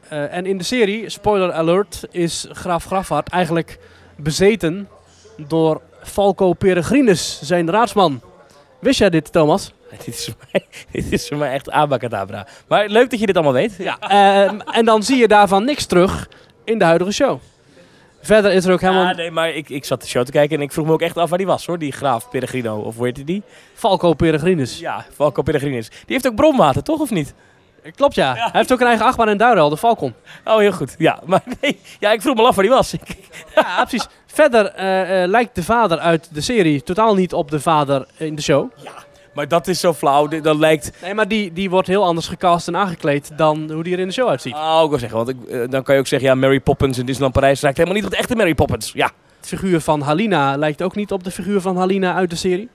Eh, en in de serie, spoiler alert, is Graaf Grafhart eigenlijk bezeten door Falco Peregrinus, zijn raadsman. Wist jij dit, Thomas? Dit is, voor mij, dit is voor mij echt abacadabra. Maar leuk dat je dit allemaal weet. Ja. Eh, en dan zie je daarvan niks terug in de huidige show. Verder is er ook helemaal... Ja, nee, maar ik, ik zat de show te kijken en ik vroeg me ook echt af waar die was hoor. Die graaf Peregrino, of hoe heette die? Falco Peregrinus. Ja, Falco Peregrinus. Die heeft ook bronwater, toch of niet? Klopt ja. Hij heeft ook een eigen achtbaan in Duinrel, de Falcon. Oh, heel goed. Ja, maar nee. Ja, ik vroeg me af waar die was. Ja, precies. Verder eh, eh, lijkt de vader uit de serie totaal niet op de vader in de show. Maar dat is zo flauw. Dit- Dat lijkt... Nee, maar die, die wordt heel anders gecast en aangekleed dan hoe die er in de show uitziet. Oh, ik wil zeggen, want ik, eh, dan kan je ook zeggen, ja, Mary Poppins in Disneyland Parijs lijkt helemaal niet op de echte Mary Poppins. Ja. Het figuur van Halina lijkt ook niet op de figuur van Halina uit de serie.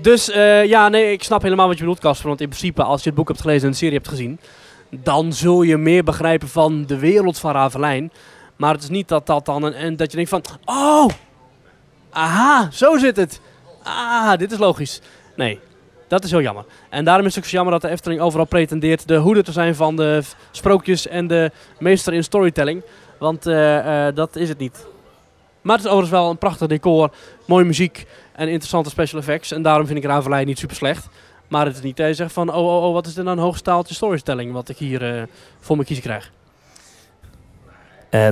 Dus eh, ja, nee, ik snap helemaal wat je bedoelt, Casper. Want in principe, als je het boek hebt gelezen en de serie hebt gezien, dan zul je meer begrijpen van de wereld van Ravelijn. Maar het is niet dat dat dan een, en dat je denkt van, oh, aha, zo zit het. Ah, dit is logisch. Nee, dat is heel jammer. En daarom is het ook zo jammer dat de Efteling overal pretendeert de hoede te zijn van de sprookjes en de meester in storytelling. Want eh, eh, dat is het niet. Maar het is overigens wel een prachtig decor, mooie muziek en interessante special effects. En daarom vind ik Ravelijn niet super slecht. Maar het is niet dat je zegt van, oh, oh, oh, wat is dit nou een hoogstaaltje storytelling wat ik hier eh, voor me kiezen krijg.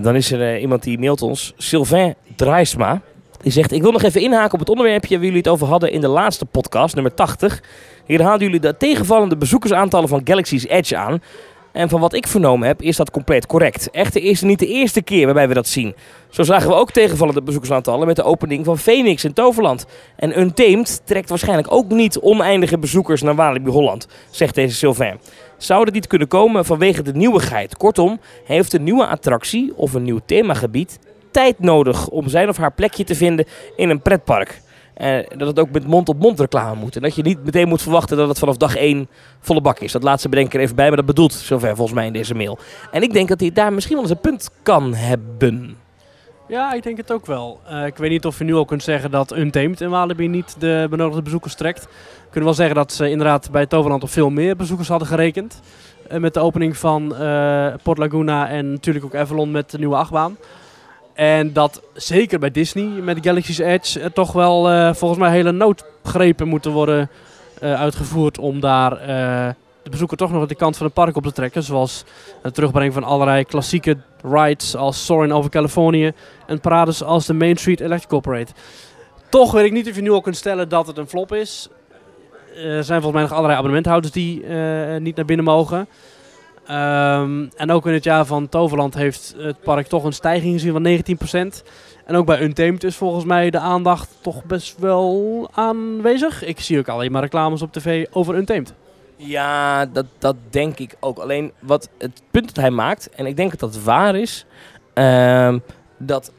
Dan is er iemand die mailt ons, Sylvain Draaisma. Die zegt, ik wil nog even inhaken op het onderwerpje waar jullie het over hadden in de laatste podcast, nummer 80. Hier haalden jullie de tegenvallende bezoekersaantallen van Galaxy's Edge aan. En van wat ik vernomen heb, is dat compleet correct. Echter is het niet de eerste keer waarbij we dat zien. Zo zagen we ook tegenvallende bezoekersaantallen met de opening van Phoenix in Toverland. En Untamed trekt waarschijnlijk ook niet oneindige bezoekers naar Walibi Holland, zegt deze Sylvain. Zou dit niet kunnen komen vanwege de nieuwigheid? Kortom, heeft een nieuwe attractie of een nieuw themagebied tijd nodig om zijn of haar plekje te vinden in een pretpark. En dat het ook met mond-op-mond reclame moet. En dat je niet meteen moet verwachten dat het vanaf dag 1 volle bak is. Dat laatste bedenk ik er even bij, maar dat bedoelt zover volgens mij in deze mail. En ik denk dat hij daar misschien wel eens een punt kan hebben. Ja, ik denk het ook wel. Eh, ik weet niet of je nu al kunt zeggen dat Untamed in Walibi niet de benodigde bezoekers trekt. We kunnen wel zeggen dat ze inderdaad bij Toverland op veel meer bezoekers hadden gerekend. Eh, met de opening van eh, Port Laguna en natuurlijk ook Avalon met de nieuwe achtbaan. En dat zeker bij Disney met Galaxy's Edge er toch wel eh, volgens mij hele noodgrepen moeten worden eh, uitgevoerd om daar eh, de bezoeker toch nog de kant van het park op te trekken. Zoals het terugbrengen van allerlei klassieke rides als Soarin' over Californië en parades als de Main Street Electrical Parade. Toch weet ik niet of je nu al kunt stellen dat het een flop is. Er zijn volgens mij nog allerlei abonnementhouders die eh, niet naar binnen mogen. Ehm, en ook in het jaar van Toverland heeft het park toch een stijging gezien van 19%. En ook bij Untamed is volgens mij de aandacht toch best wel aanwezig. Ik zie ook alleen maar reclames op tv over Untamed. Ja, dat, dat denk ik ook. Alleen wat het punt dat hij maakt, en ik denk dat dat waar is, ehm, dat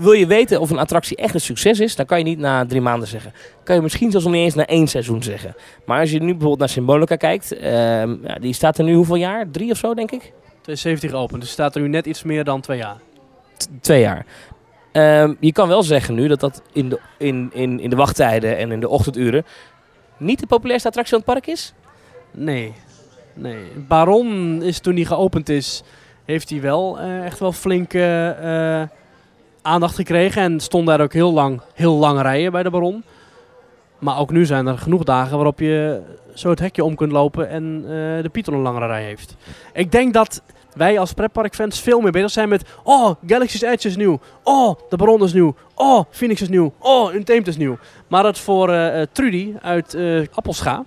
wil je weten of een attractie echt een succes is, dan kan je niet na drie maanden zeggen. Kan je misschien zelfs nog niet eens na één seizoen zeggen. Maar als je nu bijvoorbeeld naar Symbolica kijkt, ehm, ja, die staat er nu hoeveel jaar? Drie of zo, denk ik? 2017 geopend, dus staat er nu net iets meer dan twee jaar. T- twee jaar. Ehm, je kan wel zeggen nu dat dat in de, in, in, in de wachttijden en in de ochtenduren niet de populairste attractie van het park is. Nee, nee. Baron is toen die geopend is, heeft hij wel eh, echt wel flink eh, eh, aandacht gekregen. En stond daar ook heel lang, heel lang rijen bij de Baron. Maar ook nu zijn er genoeg dagen waarop je zo het hekje om kunt lopen en eh, de Python een langere rij heeft. Ik denk dat wij als pretparkfans veel meer bezig zijn met... Oh, Galaxy's Edge is nieuw. Oh, de Baron is nieuw. Oh, Phoenix is nieuw. Oh, Untamed is nieuw. Maar dat voor eh, Trudy uit eh Appelscha...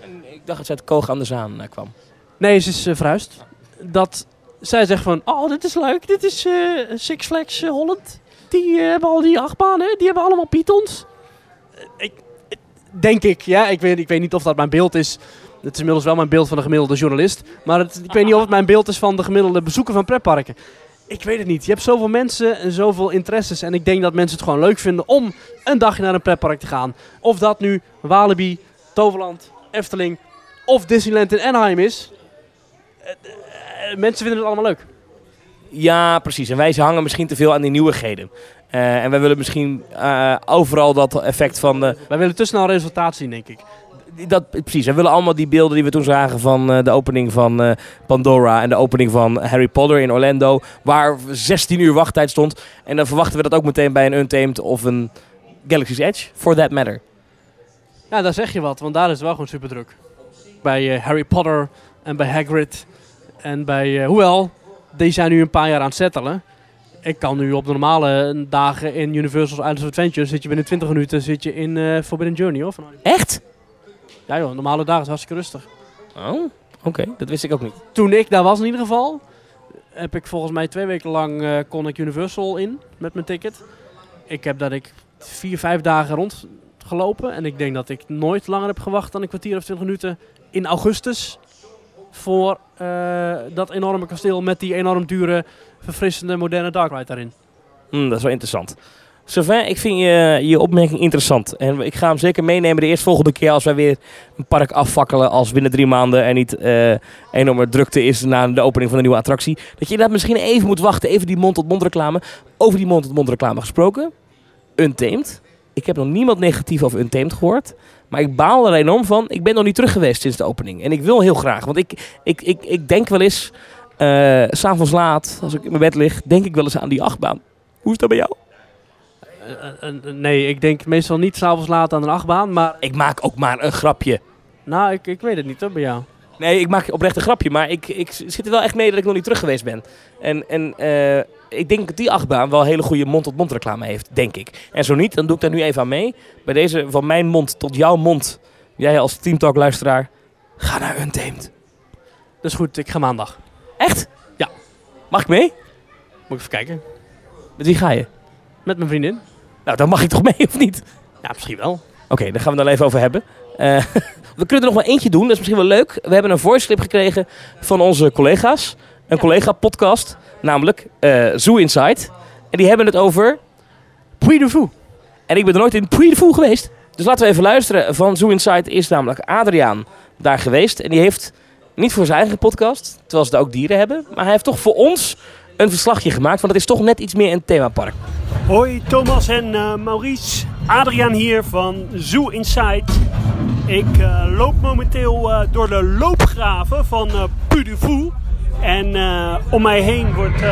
En ik dacht dat ze uit Koog aan de Zaan kwam. Nee, ze is uh, verhuisd. Dat zij zegt van, oh, dit is leuk. Dit is eh, Six Flags eh, Holland. Die eh, hebben al die achtbanen. Die hebben allemaal pythons. Eh, ik, denk ik, ja. Ik weet, ik weet niet of dat mijn beeld is. Het is inmiddels wel mijn beeld van de gemiddelde journalist. Maar ik weet niet of het mijn beeld is van de gemiddelde bezoeker van pretparken. Ik weet het niet. Je hebt zoveel mensen en zoveel interesses. En ik denk dat mensen het gewoon leuk vinden om een dagje naar een pretpark te gaan. Of dat nu Walibi, Toverland, Efteling of Disneyland in Anaheim is. Eh, mensen vinden het allemaal leuk. Ja, precies. En wij hangen misschien te veel aan die nieuwigheden. Eh, en wij willen misschien eh, overal dat effect van... Wij willen te snel resultaat zien, denk ik. dat, precies, we willen allemaal die beelden die we toen zagen van de opening van Pandora en de opening van Harry Potter in Orlando, waar 16 uur wachttijd stond. En dan verwachten we dat ook meteen bij een Untamed of een Galaxy's Edge, for that matter. Ja, daar zeg je wat, want daar is het wel gewoon super druk. Bij Harry Potter en bij Hagrid en bij... eh, hoewel, die zijn nu een paar jaar aan het settelen. Ik kan nu op normale dagen in Universal's Islands of Adventure... zit je binnen 20 minuten zit je in eh, Forbidden Journey, of? Echt? Ja joh, normale dagen is hartstikke rustig. Oh, oké, dat wist ik ook niet. Toen ik daar was in ieder geval, heb ik volgens mij twee weken lang eh, kon ik Universal in met mijn ticket. Ik heb dat ik vier, vijf dagen rondgelopen en ik denk dat ik nooit langer heb gewacht dan een kwartier of twintig minuten in augustus voor eh, dat enorme kasteel met die enorm dure, verfrissende, moderne dark ride daarin. Hmm, dat is wel interessant. Sylvain, ik vind je, je opmerking interessant. En ik ga hem zeker meenemen de eerstvolgende keer als wij weer een park afvakkelen als binnen drie maanden er niet eh enorme drukte is na de opening van een nieuwe attractie. Dat je inderdaad misschien even moet wachten, even die mond-tot-mond reclame. Over die mond-tot-mond reclame gesproken. Untamed. Ik heb nog niemand negatief over Untamed gehoord. Maar ik baal er enorm van. Ik ben nog niet terug geweest sinds de opening. En ik wil heel graag. Want ik, ik, ik, ik denk wel eens, s s'avonds laat, als ik in mijn bed lig, denk ik wel eens aan die achtbaan. Hoe is dat bij jou? eh, eh, nee, ik denk meestal niet s'avonds laat aan een achtbaan. Maar Ik maak ook maar een grapje. nou, ik, ik weet het niet hoor, bij jou. Nee, ik maak oprecht een grapje, maar ik, ik zit er wel echt mee dat ik nog niet terug geweest ben. En, en ik denk dat die achtbaan wel hele goede mond-tot-mond reclame heeft, denk ik. En zo niet, dan doe ik daar nu even aan mee. Bij deze van mijn mond tot jouw mond, jij als Teamtalk luisteraar, ga naar Untamed. Dat is goed, ik ga maandag. Echt? Ja. Mag ik mee? Moet ik even kijken. Met wie ga je? Met mijn vriendin. Nou, dan mag ik toch mee, of niet? Ja, misschien wel. Oké, daar gaan we het dan even over hebben. Eh, we kunnen er nog maar eentje doen, dat is misschien wel leuk. We hebben een voice clip gekregen van onze collega's. Een collega-podcast, namelijk eh Zoo Inside. En die hebben het over Puy de Fou. En ik ben er nooit in Puy de Fou geweest. Dus laten we even luisteren. Van Zoo Inside is namelijk Adriaan daar geweest. En die heeft niet voor zijn eigen podcast, terwijl ze er ook dieren hebben. Maar hij heeft toch voor ons een verslagje gemaakt. Want het is toch net iets meer een themapark. Hoi Thomas en eh, Maurice. Adriaan hier van Zoo Inside. Ik eh, loop momenteel eh, door de loopgraven van uh, Puy de Fou. En eh, om mij heen wordt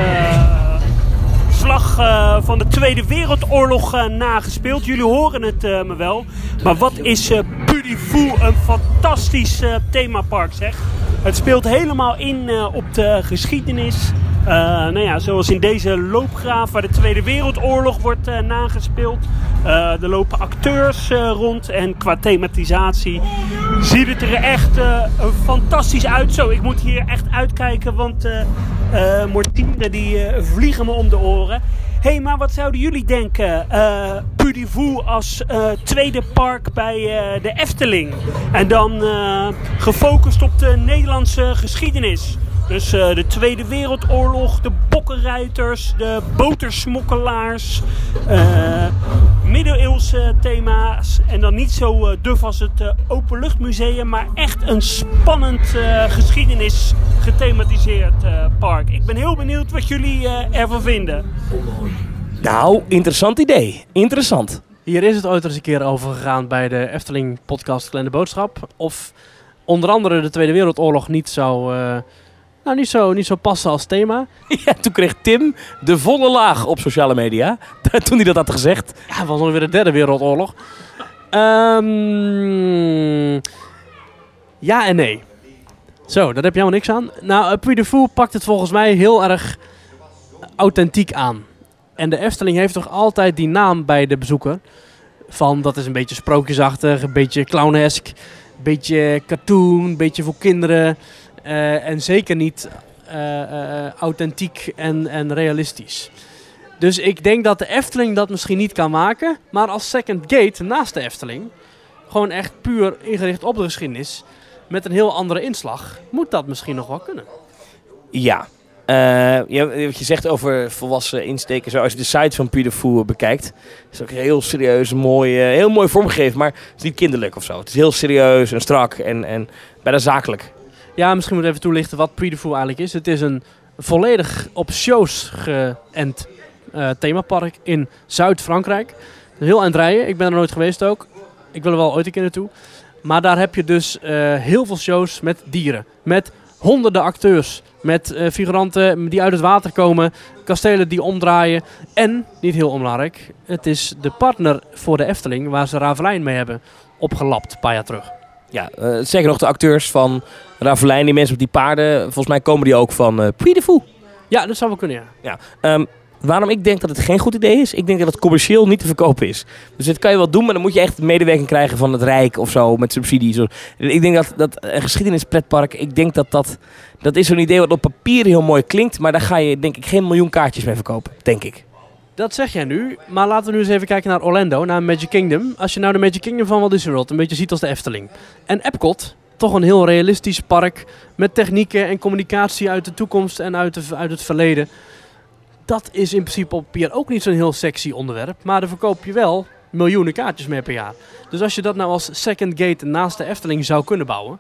eh slag eh, van de Tweede Wereldoorlog eh, nagespeeld. Jullie horen het eh, me wel. Maar wat is eh Puy de Fou een fantastisch themapark zeg. Het speelt helemaal in op de geschiedenis. Nou ja, zoals in deze loopgraaf waar de Tweede Wereldoorlog wordt nagespeeld. Er lopen acteurs rond en qua thematisatie ziet het er echt fantastisch uit. Zo, ik moet hier echt uitkijken, want Mortine die vliegen me om de oren. Hé, hey, maar wat zouden jullie denken? eh Puy de Fou als eh, tweede park bij eh, de Efteling. En dan eh, gefocust op de Nederlandse geschiedenis. Dus eh, de Tweede Wereldoorlog, de bokkenruiters, de botersmokkelaars, eh, middeleeuwse thema's. En dan niet zo eh, duf als het Openluchtmuseum, maar echt een spannend eh, geschiedenis gethematiseerd eh, park. Ik ben heel benieuwd wat jullie eh, ervan vinden. Nou, interessant idee. Interessant. Hier is het ooit eens een keer over gegaan bij de Efteling podcast Kleine Boodschap. Of onder andere de Tweede Wereldoorlog niet zou, eh, nou, niet zo, niet zo passen als thema. Ja, toen kreeg Tim de volle laag op sociale media. Toen hij dat had gezegd. Ja, het was alweer de derde wereldoorlog. Ehm, ja en nee. Zo, daar heb je helemaal niks aan. Nou, uh, Puy de Fou pakt het volgens mij heel erg authentiek aan. En de Efteling heeft toch altijd die naam bij de bezoeker. Van, dat is een beetje sprookjesachtig, een beetje clownesk, een beetje cartoon, een beetje voor kinderen. Eh, en zeker niet eh, eh, authentiek en, en realistisch. Dus ik denk dat de Efteling dat misschien niet kan maken. Maar als second gate naast de Efteling, gewoon echt puur ingericht op de geschiedenis, met een heel andere inslag, moet dat misschien nog wel kunnen. Ja. Wat je zegt over volwassen insteken, zo als je de site van Fou bekijkt, is ook heel serieus, mooi, heel mooi vormgegeven, maar het is niet kinderlijk of zo. Het is heel serieus en strak en, en bijna zakelijk. Ja, misschien moet even toelichten wat Puy de Fou eigenlijk is. Het is een volledig op shows geënt eh, themapark in Zuid-Frankrijk. Heel eind rijden. Ik ben er nooit geweest ook. Ik wil er wel ooit een keer naartoe. Maar daar heb je dus eh, heel veel shows met dieren. Met honderden acteurs. Met eh, figuranten die uit het water komen. Kastelen die omdraaien. En, niet heel onbelangrijk, het is de partner voor de Efteling waar ze Ravelijn mee hebben opgelapt een paar jaar terug. Ja, eh zeker nog de acteurs van Ravelijn, die mensen op die paarden, volgens mij komen die ook van eh Puy de Fou. Ja, dat zou wel kunnen, ja. Ehm, waarom ik denk dat het geen goed idee is? Ik denk dat het commercieel niet te verkopen is. Dus dit kan je wel doen, maar dan moet je echt medewerking krijgen van het Rijk of zo, met subsidies. Ik denk dat, dat een geschiedenispretpark, ik denk dat dat... Dat is zo'n idee wat op papier heel mooi klinkt, maar daar ga je denk ik geen miljoen kaartjes mee verkopen, denk ik. Dat zeg jij nu, maar laten we nu eens even kijken naar Orlando, naar Magic Kingdom. Als je nou de Magic Kingdom van Walt Disney World een beetje ziet als de Efteling. En Epcot, toch een heel realistisch park met technieken en communicatie uit de toekomst en uit, de, uit het verleden. Dat is in principe op papier ook niet zo'n heel sexy onderwerp, maar daar verkoop je wel miljoenen kaartjes mee per jaar. Dus als je dat nou als second gate naast de Efteling zou kunnen bouwen,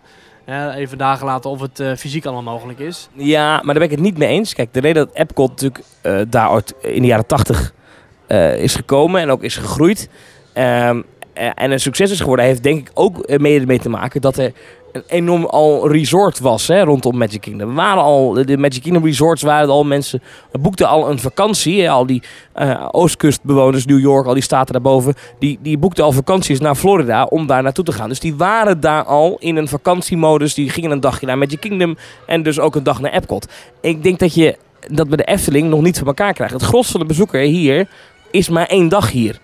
even dagen laten of het eh, fysiek allemaal mogelijk is. Ja, maar daar ben ik het niet mee eens. Kijk, de reden dat Epcot natuurlijk eh, daar in de jaren 80 eh, is gekomen en ook is gegroeid. ehm, eh, en een succes is geworden, heeft denk ik ook mede mee te maken dat er een enorm al resort was hè, rondom Magic Kingdom. Waren al, de Magic Kingdom resorts waren al mensen, boekten al een vakantie. Al die eh, oostkustbewoners, New York, al die staten daarboven, die, die boekten al vakanties naar Florida om daar naartoe te gaan. Dus die waren daar al in een vakantiemodus. Die gingen een dagje naar Magic Kingdom en dus ook een dag naar Epcot. Ik denk dat je dat bij de Efteling nog niet voor elkaar krijgt. Het gros van de bezoeker hier is maar één dag hier.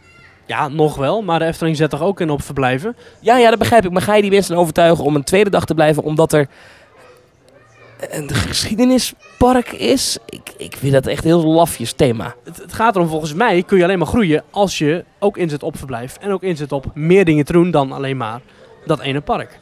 Ja, nog wel. Maar de Efteling zet toch ook in op verblijven? Ja, ja, dat begrijp ik. Maar ga je die mensen overtuigen om een tweede dag te blijven omdat er een geschiedenispark is? Ik, ik vind dat echt heel lafjes thema. Het, het gaat erom, volgens mij kun je alleen maar groeien als je ook inzet op verblijf. En ook inzet op meer dingen te doen dan alleen maar dat ene park.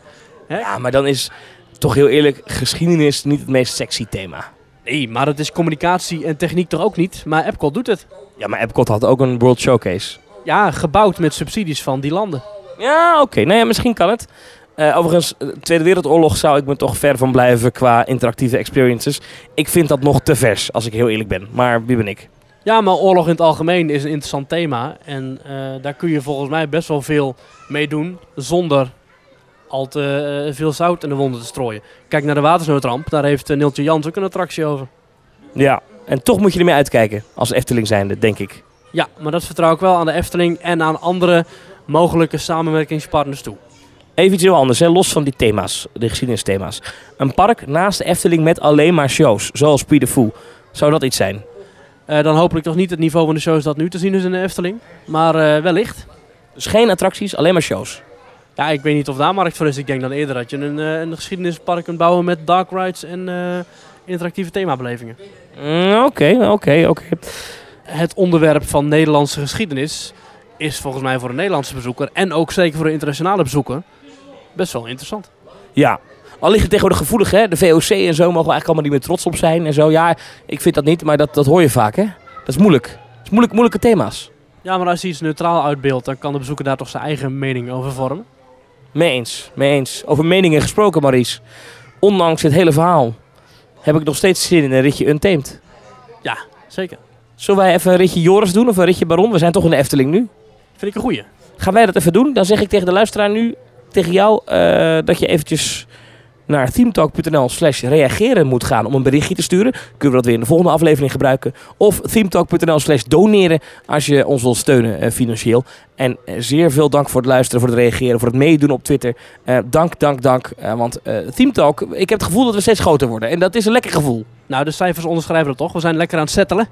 Ja, maar dan is toch heel eerlijk geschiedenis niet het meest sexy thema. Nee, maar het is communicatie en techniek toch ook niet? Maar Epcot doet het. Ja, maar Epcot had ook een World Showcase. Ja, gebouwd met subsidies van die landen. Ja, oké. Nou ja, misschien kan het. Eh, overigens, de Tweede Wereldoorlog zou ik me toch ver van blijven qua interactieve experiences. Ik vind dat nog te vers, als ik heel eerlijk ben. Maar wie ben ik? Ja, maar oorlog in het algemeen is een interessant thema. En eh, daar kun je volgens mij best wel veel mee doen zonder al te eh, veel zout in de wonden te strooien. Kijk naar de watersnoodramp, daar heeft uh, Neeltje Jans ook een attractie over. Ja, en toch moet je ermee uitkijken als Efteling zijnde, denk ik. Ja, maar dat vertrouw ik wel aan de Efteling en aan andere mogelijke samenwerkingspartners toe. Even iets heel anders, hè? los van die thema's, de geschiedenisthema's. Een park naast de Efteling met alleen maar shows, zoals Puy de Fou. Zou dat iets zijn? Uh, dan hopelijk toch niet het niveau van de shows dat nu te zien is in de Efteling. Maar uh, wellicht. Dus geen attracties, alleen maar shows? Ja, ik weet niet of daar markt voor is. Ik denk dan eerder dat je een, uh, een geschiedenispark kunt bouwen met dark rides en interactieve themabelevingen. Mm, oké, oké, oké het onderwerp van Nederlandse geschiedenis is volgens mij voor een Nederlandse bezoeker en ook zeker voor een internationale bezoeker best wel interessant. Ja, al liggen tegenwoordig gevoelig, hè? De VOC en zo mogen we eigenlijk allemaal niet meer trots op zijn en zo. Ja, ik vind dat niet, maar dat, dat hoor je vaak, hè? Dat is moeilijk. Dat is moeilijk, moeilijke thema's. Ja, maar als je iets neutraal uitbeeldt, dan kan de bezoeker daar toch zijn eigen mening over vormen. Mee eens, mee eens. Over meningen gesproken, Maries. Ondanks het hele verhaal heb ik nog steeds zin in een ritje Untamed. Ja, zeker. Zullen wij even een ritje Joris doen of een ritje Baron? We zijn toch in de Efteling nu. Vind ik een goeie. Gaan wij dat even doen? Dan zeg ik tegen de luisteraar nu, tegen jou, uh, dat je eventjes naar themetalk.nl slash reageren moet gaan om een berichtje te sturen. Kunnen we dat weer in de volgende aflevering gebruiken. Of themetalk.nl slash doneren als je ons wil steunen uh, financieel. En uh, zeer veel dank voor het luisteren, voor het reageren, voor het meedoen op Twitter. Uh, dank, dank, dank. want Themetalk, ik heb het gevoel dat we steeds groter worden. En dat is een lekker gevoel. Nou, de cijfers onderschrijven dat toch. We zijn lekker aan het settelen.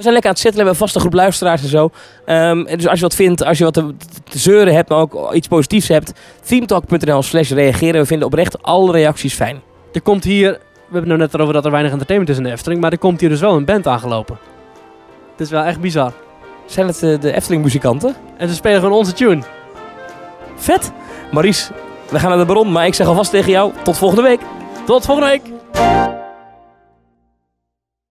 We zijn lekker aan het zetten, we hebben een vaste groep luisteraars en zo. Um, dus als je wat vindt, als je wat te, te, zeuren hebt, maar ook iets positiefs hebt, themetalk.nl slash reageren. We vinden oprecht alle reacties fijn. Er komt hier, we hebben het nou net erover dat er weinig entertainment is in de Efteling, maar er komt hier dus wel een band aangelopen. Het is wel echt bizar. Zijn het uh, de Efteling muzikanten? En ze spelen gewoon onze tune. Vet! Maries, we gaan naar de Baron, maar ik zeg alvast tegen jou, tot volgende week. Tot volgende week!